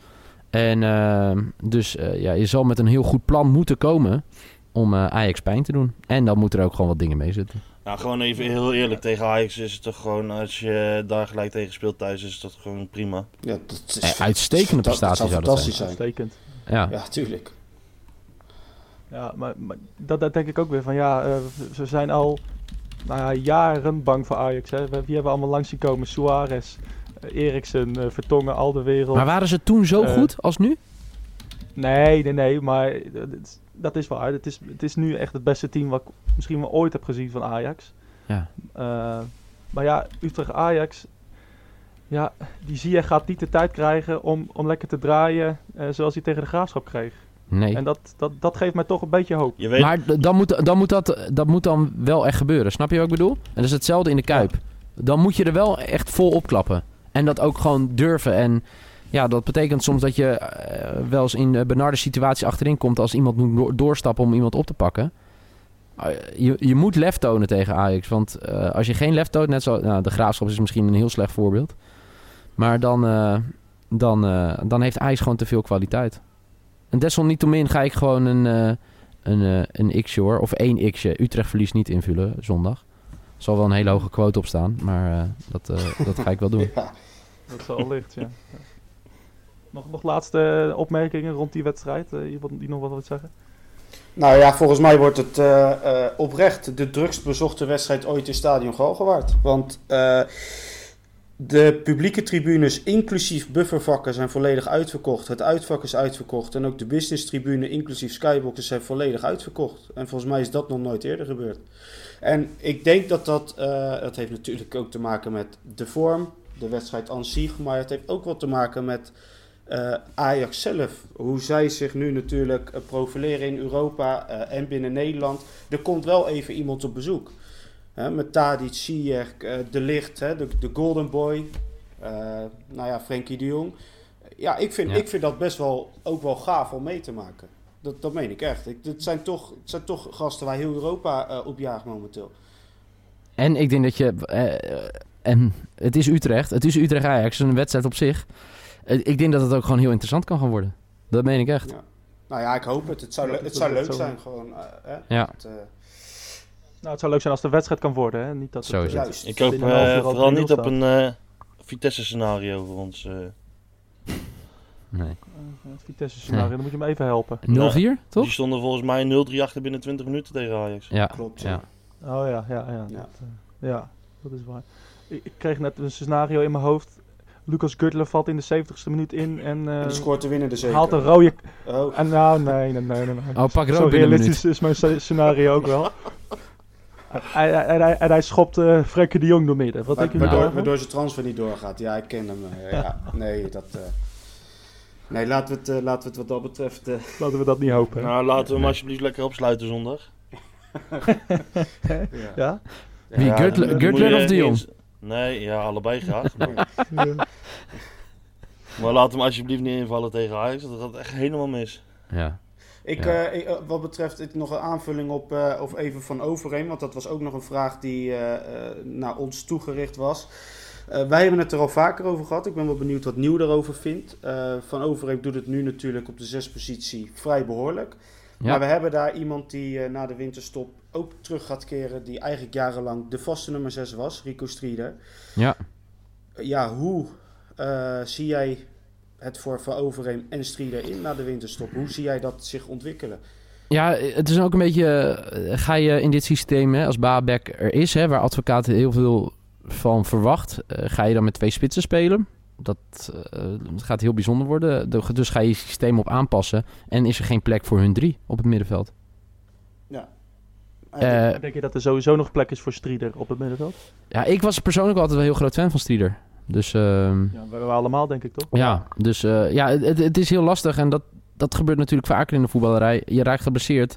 En eh, dus eh, ja, je zal met een heel goed plan moeten komen om eh, Ajax pijn te doen. En dan moeten er ook gewoon wat dingen mee zitten. Nou, gewoon even heel eerlijk. Tegen Ajax is het toch gewoon, als je daar gelijk tegen speelt thuis, is het toch gewoon prima. Ja, dat is, uitstekende dat- dat prestatie zou dat fantastisch zijn. Uitstekend. Ja, Ja, tuurlijk. Ja, maar, maar dat, dat denk ik ook weer van ja, eh, ze zijn al nou ja, jaren bang voor Ajax. Hè. We- Wie hebben we allemaal langs zien komen? Suarez, eh, Eriksen, eh, Vertongen, al de wereld. maar waren ze toen zo goed als nu? Nee, nee, nee, maar dat is, waar. Het is, het is nu echt het beste team wat ik misschien wel ooit heb gezien van Ajax. Ja. Eh, maar ja, Utrecht-Ajax, ja, die zie je gaat niet de tijd krijgen om, om lekker te draaien eh, zoals hij tegen de Graafschap kreeg. Nee. En dat, dat, dat geeft mij toch een beetje hoop. Je weet, Maar dan moet, dan moet dat, dat moet dan wel echt gebeuren. Snap je wat ik bedoel? En dat is hetzelfde in de Kuip. Dan moet je er wel echt vol opklappen. En dat ook gewoon durven. En ja, dat betekent soms dat je eh, wel eens in een benarde situatie achterin komt... als iemand moet door- doorstappen om iemand op te pakken. Eh, je, je moet lef tonen tegen Ajax. Want eh, als je geen lef toont, net zo... Nou, de Graafschap is misschien een heel slecht voorbeeld. Maar dan, eh, dan, eh, dan heeft Ajax gewoon te veel kwaliteit. En desalniettemin ga ik gewoon een... eh, een, eh, een x'je hoor. Of één x'je. Utrecht verliest niet invullen zondag. Er zal wel een hele hoge quote op staan. Maar eh, dat, eh, dat ga ik wel doen. Ja. Dat is al licht, ja. Nog, nog laatste opmerkingen rond die wedstrijd? Eh, iemand die nog wat wil zeggen? Nou ja, volgens mij wordt het eh, eh, oprecht de drukst bezochte wedstrijd ooit in Stadion Galgenwaard. Want de publieke tribunes, inclusief buffervakken, zijn volledig uitverkocht. Het uitvak is uitverkocht. En ook de business tribune, inclusief skyboxes, zijn volledig uitverkocht. En volgens mij is dat nog nooit eerder gebeurd. En ik denk dat dat, dat heeft natuurlijk ook te maken met de vorm, de wedstrijd aan zich. Maar het heeft ook wat te maken met eh, Ajax zelf. Hoe zij zich nu natuurlijk eh, profileren in Europa eh, en binnen Nederland. Er komt wel even iemand op bezoek. Hè, met Tadic, Ziyech, De Licht, hè, de, de Golden Boy. nou ja, Frenkie de Jong. Ja, ik vind, Ja. ik vind dat best wel ook wel gaaf om mee te maken. Dat, dat meen ik echt. Ik, het, zijn toch, het zijn toch gasten waar heel Europa op jaagt momenteel. En ik denk dat je... en het is Utrecht. Het is Utrecht-Ajax. Een wedstrijd op zich. Eh, ik denk dat het ook gewoon heel interessant kan gaan worden. Dat meen ik echt. Ja. Nou ja, ik hoop het. Het zou, le- het zou leuk zijn. Gewoon, eh, hè? Ja. Het, eh, Nou, het zou leuk zijn als een wedstrijd kan worden. Hè? Niet dat het, Zo is het. juist. ik hoop vooral 3-0 niet op een eh, Vitesse-scenario voor ons. eh. Nee. het scenario, dan moet je hem even helpen. 0-4, toch? Die stonden volgens mij 0-3 achter binnen 20 minuten tegen Ajax. Ja. Klopt, ja. ja. Oh ja, ja, ja. Ja. Dat, ja, dat is waar. Ik, ik kreeg net een scenario in mijn hoofd. Lucas Gutler valt in de 70ste minuut in en eh, En die scoort de winnende zeker. haalt een rode... Oh, En nou, nee, nee, nee. nee, nee. Oh, pak Zo realistisch is mijn sce- scenario ook wel. En hij, hij, hij, en hij schopt eh Frenkie de Jong door midden. Wat denk je waardoor, daarvan? waardoor zijn transfer niet doorgaat. Ja, ik ken hem. eh, ja, nee, dat... eh, nee, laten we, het, eh, laten we het wat dat betreft... eh, Laten we dat niet hopen. hè? Nou, laten we hem alsjeblieft lekker opsluiten zondag. ja. Ja? Wie, Ja, of de Jong? Nee, ja, allebei graag. Maar, maar laat hem alsjeblieft niet invallen tegen Ajax. Dat gaat echt helemaal mis. Ja. Ik, Ja. eh, eh, wat betreft ik, nog een aanvulling op, eh, of even van Overeem, want dat was ook nog een vraag die eh, eh, naar ons toegericht was. Eh, wij hebben het er al vaker over gehad. Ik ben wel benieuwd wat Nieuw daarover vindt. Eh, van Overeem doet het nu natuurlijk op de zespositie vrij behoorlijk. Ja. Maar we hebben daar iemand die eh, na de winterstop ook terug gaat keren, die eigenlijk jarenlang de vaste nummer 6 was, Rico Strieder. Ja. Ja, hoe eh, zie jij het voor Van Overheem en Strieder in na de winterstop. Hoe zie jij dat zich ontwikkelen? Ja, het is ook een beetje. eh, Ga je in dit systeem, hè, als Babek er is, hè, waar advocaten heel veel van verwacht, ga je dan met twee spitsen spelen? Dat eh, het gaat heel bijzonder worden. De- Dus ga je je systeem op aanpassen. En is er geen plek voor hun drie op het middenveld? Eh, Eh, Denk je dat er sowieso nog plek is voor Strieder op het middenveld? ja, ik was persoonlijk altijd wel heel groot fan van Strieder. Dus ehm, Ja, we, we allemaal denk ik toch? ja, dus, eh, ja het, het- is heel lastig. En dat, dat gebeurt natuurlijk vaker in de voetballerij. Je raakt geblesseerd.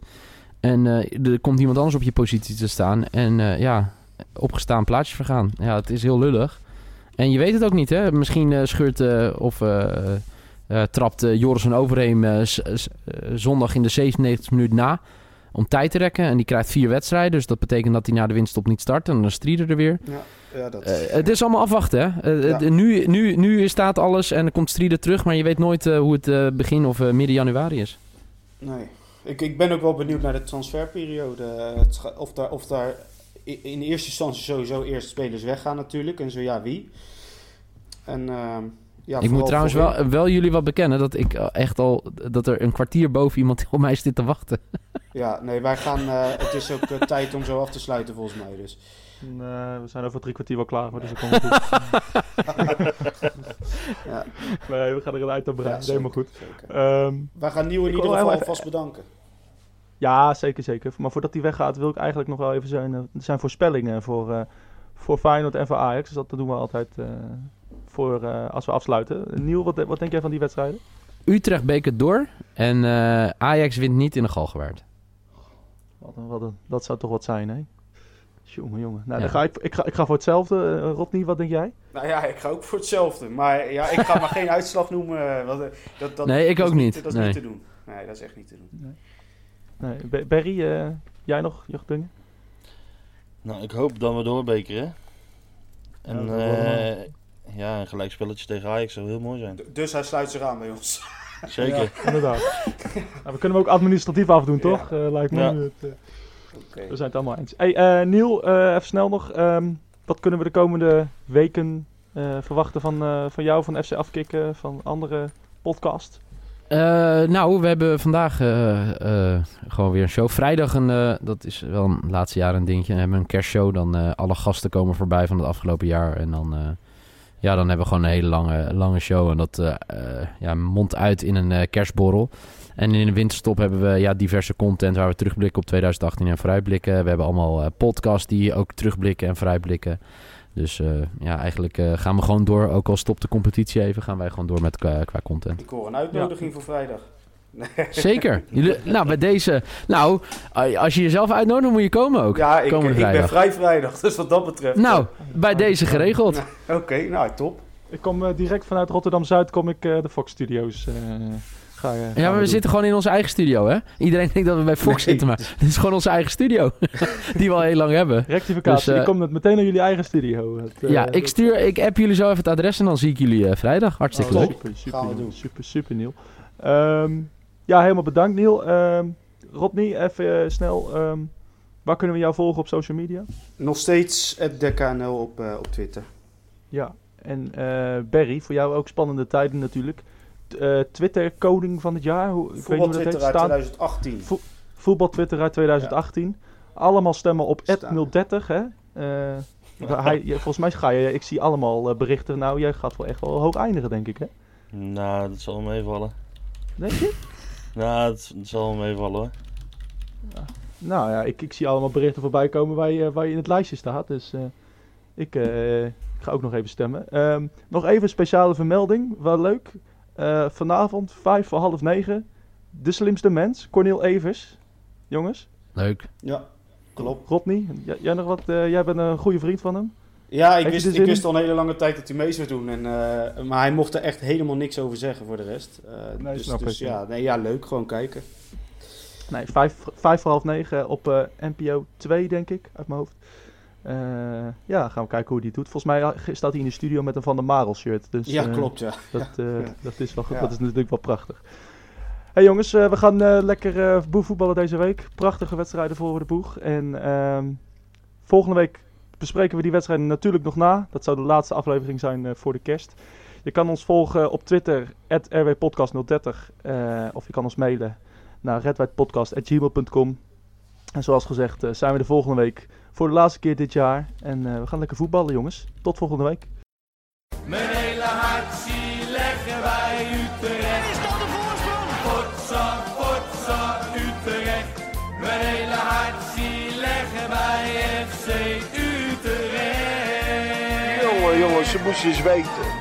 En eh, er komt iemand anders op je positie te staan. En eh, ja, opgestaan plaatjes vergaan. Ja, het is heel lullig. En je weet het ook niet, hè? Misschien eh, scheurt eh, of eh, trapt Joris van Overheem zondag in de 97 minuut na om tijd te rekken. En die krijgt vier wedstrijden. Dus dat betekent dat hij na de winststop niet start. En dan strieden er weer. ja, ja, dat, het is allemaal afwachten, hè? Ja. nu, nu, nu staat alles en er komt strieden terug. Maar je weet nooit hoe het begin of midden januari is. nee. Ik, ik ben ook wel benieuwd naar de transferperiode. Of daar, of daar in eerste instantie sowieso eerst spelers weggaan natuurlijk. En zo ja, wie. En, ehm, ja, ik moet trouwens wel, wel jullie wat bekennen dat ik eh, echt al... dat er een kwartier boven iemand op mij zit te wachten. Ja, nee, wij gaan... eh, het is ook eh, tijd om zo af te sluiten volgens mij. Dus. Nee, we zijn over drie kwartier wel klaar hoor, dus dat komt goed. Ja, nee, we gaan er een eind aan ja, breien. Helemaal goed. Ehm, Wij gaan Nieuw in ieder geval even- alvast bedanken. Ja, zeker, zeker. Maar voordat hij weggaat wil ik eigenlijk nog wel even zijn, eh, zijn voorspellingen voor, eh, voor Feyenoord en voor Ajax. Dus dat doen we altijd eh, voor, eh, als we afsluiten. Niel, wat, wat denk jij van die wedstrijden? Utrecht beker door en eh, Ajax wint niet in de Galgenwaard. Wat een, wat een, dat zou toch wat zijn, hè? Jongen, jongen. Nou, Ja. dan ga ik, ik, ga, ik ga voor hetzelfde. Rodney, wat denk jij? Nou ja, ik ga ook voor hetzelfde. Maar ja, ik ga maar geen uitslag noemen. dat, dat, Nee, ik ook niet. Dat is Nee. niet te doen. Nee, dat is echt niet te doen. Nee, Be- Berry, eh, jij nog? Je dingen? Nou, ik hoop dat we doorbekeren. Ja, En we eh, ja, een gelijkspelletje tegen Ajax zou heel mooi zijn. D- Dus hij sluit zich aan bij ons. Zeker. Inderdaad. nou, we kunnen hem ook administratief afdoen, Ja. toch? Eh, lijkt me. Ja. Het, eh, Oké. we zijn het allemaal eens. Hey, eh, Niel, eh, even snel nog. ehm, wat kunnen we de komende weken eh, verwachten van, eh, van jou, van FC Afkikken, van andere podcast? Eh, nou, we hebben vandaag eh, eh, gewoon weer een show. Vrijdag, een, dat is wel een laatste jaar een dingetje. We hebben een kerstshow. Dan alle gasten komen voorbij van het afgelopen jaar. En dan, ja, dan hebben we gewoon een hele lange, lange show. En dat ja, mondt uit in een kerstborrel. En in de winterstop hebben we ja, diverse content waar we terugblikken op 2018 en vooruitblikken. We hebben allemaal podcasts die ook terugblikken en vooruitblikken. Dus eh, ja, eigenlijk eh, gaan we gewoon door. Ook al stopt de competitie even, gaan wij gewoon door met qua, qua content. Ik hoor een uitnodiging voor vrijdag. Zeker. Jullie, nou, bij deze. Nou, als je jezelf uitnodigt, dan moet je komen ook. Ja, ik, ik ben vrij vrijdag. Dus wat dat betreft. Nou, bij deze geregeld. Oké, nou top. Ik kom eh, direct vanuit Rotterdam-Zuid, kom ik eh, de Fox Studios. Ga, Ja, maar we doen. zitten gewoon in onze eigen studio, hè? Iedereen denkt dat we bij Fox Nee. zitten, maar dit is gewoon onze eigen studio. Die we al heel lang hebben. Rectificatie, Dus, je komt het meteen naar jullie eigen studio. Het, eh, Ja, ik stuur, ik app jullie zo even het adres en dan zie ik jullie eh, vrijdag. Hartstikke Oh, leuk. Super, super, Gaan we Niel. doen. super, super, Niel. Ehm, ja, helemaal bedankt, Niel. Ehm Rodney, even snel. ehm, waar kunnen we jou volgen op social media? Nog steeds DKNL op, eh, op Twitter. Ja, en eh Barry, voor jou ook spannende tijden natuurlijk. Eh, Twitter-coding van het jaar, hoe, ik weet niet Voetbal hoe dat heet. Twitter uit Staan, 2018. voetbal Twitter uit 2018. Allemaal stemmen op Staan. 030, hè? Eh, hij, je- volgens mij ga je, ik zie allemaal eh, berichten. Nou, jij gaat wel echt wel hoog eindigen, denk ik, hè? Nou, dat zal wel meevallen. Denk je? Nou, het, het zal wel meevallen hoor. Nou ja, ik, ik zie allemaal berichten voorbij komen waar je, waar je in het lijstje staat. Dus eh, ik eh, ga ook nog even stemmen. Ehm, nog even een speciale vermelding. Wel leuk. Eh, vanavond, vijf voor half negen. De slimste mens, Cornel Evers. Jongens, Leuk. Ja, klopt. Rodney, jij, nog wat, eh, jij bent een goede vriend van hem. Ja, ik wist, ik wist al een hele lange tijd dat hij mee zou doen. En, eh, maar hij mocht er echt helemaal niks over zeggen voor de rest. Eh, Nee, dus snap dus ik, ja, nee, ja, leuk. Gewoon kijken. Nee, vijf, vijf voor half negen op eh, NPO 2, denk ik, uit mijn hoofd. Eh, ja, gaan we kijken hoe hij het doet. Volgens mij eh, staat hij in de studio met een Van der Marel shirt. Dus, Ja, eh, klopt, ja. Dat, Ja. dat is wel goed. Ja. Dat is natuurlijk wel prachtig. Hey jongens, we gaan lekker eh boe voetballen deze week. Prachtige wedstrijden voor de boeg. En ehm, volgende week bespreken we die wedstrijden natuurlijk nog na. Dat zou de laatste aflevering zijn voor de kerst. Je kan ons volgen op Twitter, rwpodcast030. eh, of je kan ons mailen naar redwijdpodcast.gmail.com. En zoals gezegd zijn we de volgende week voor de laatste keer dit jaar. En eh, we gaan lekker voetballen, jongens. Tot volgende week. Mijn hele hart zie leggen wij Utrecht. Is dat de voorsprong? Potsa, potsa, Utrecht. Mijn hele hart zie leggen wij FC Utrecht. Jongen, jongens, ze moesten eens weten.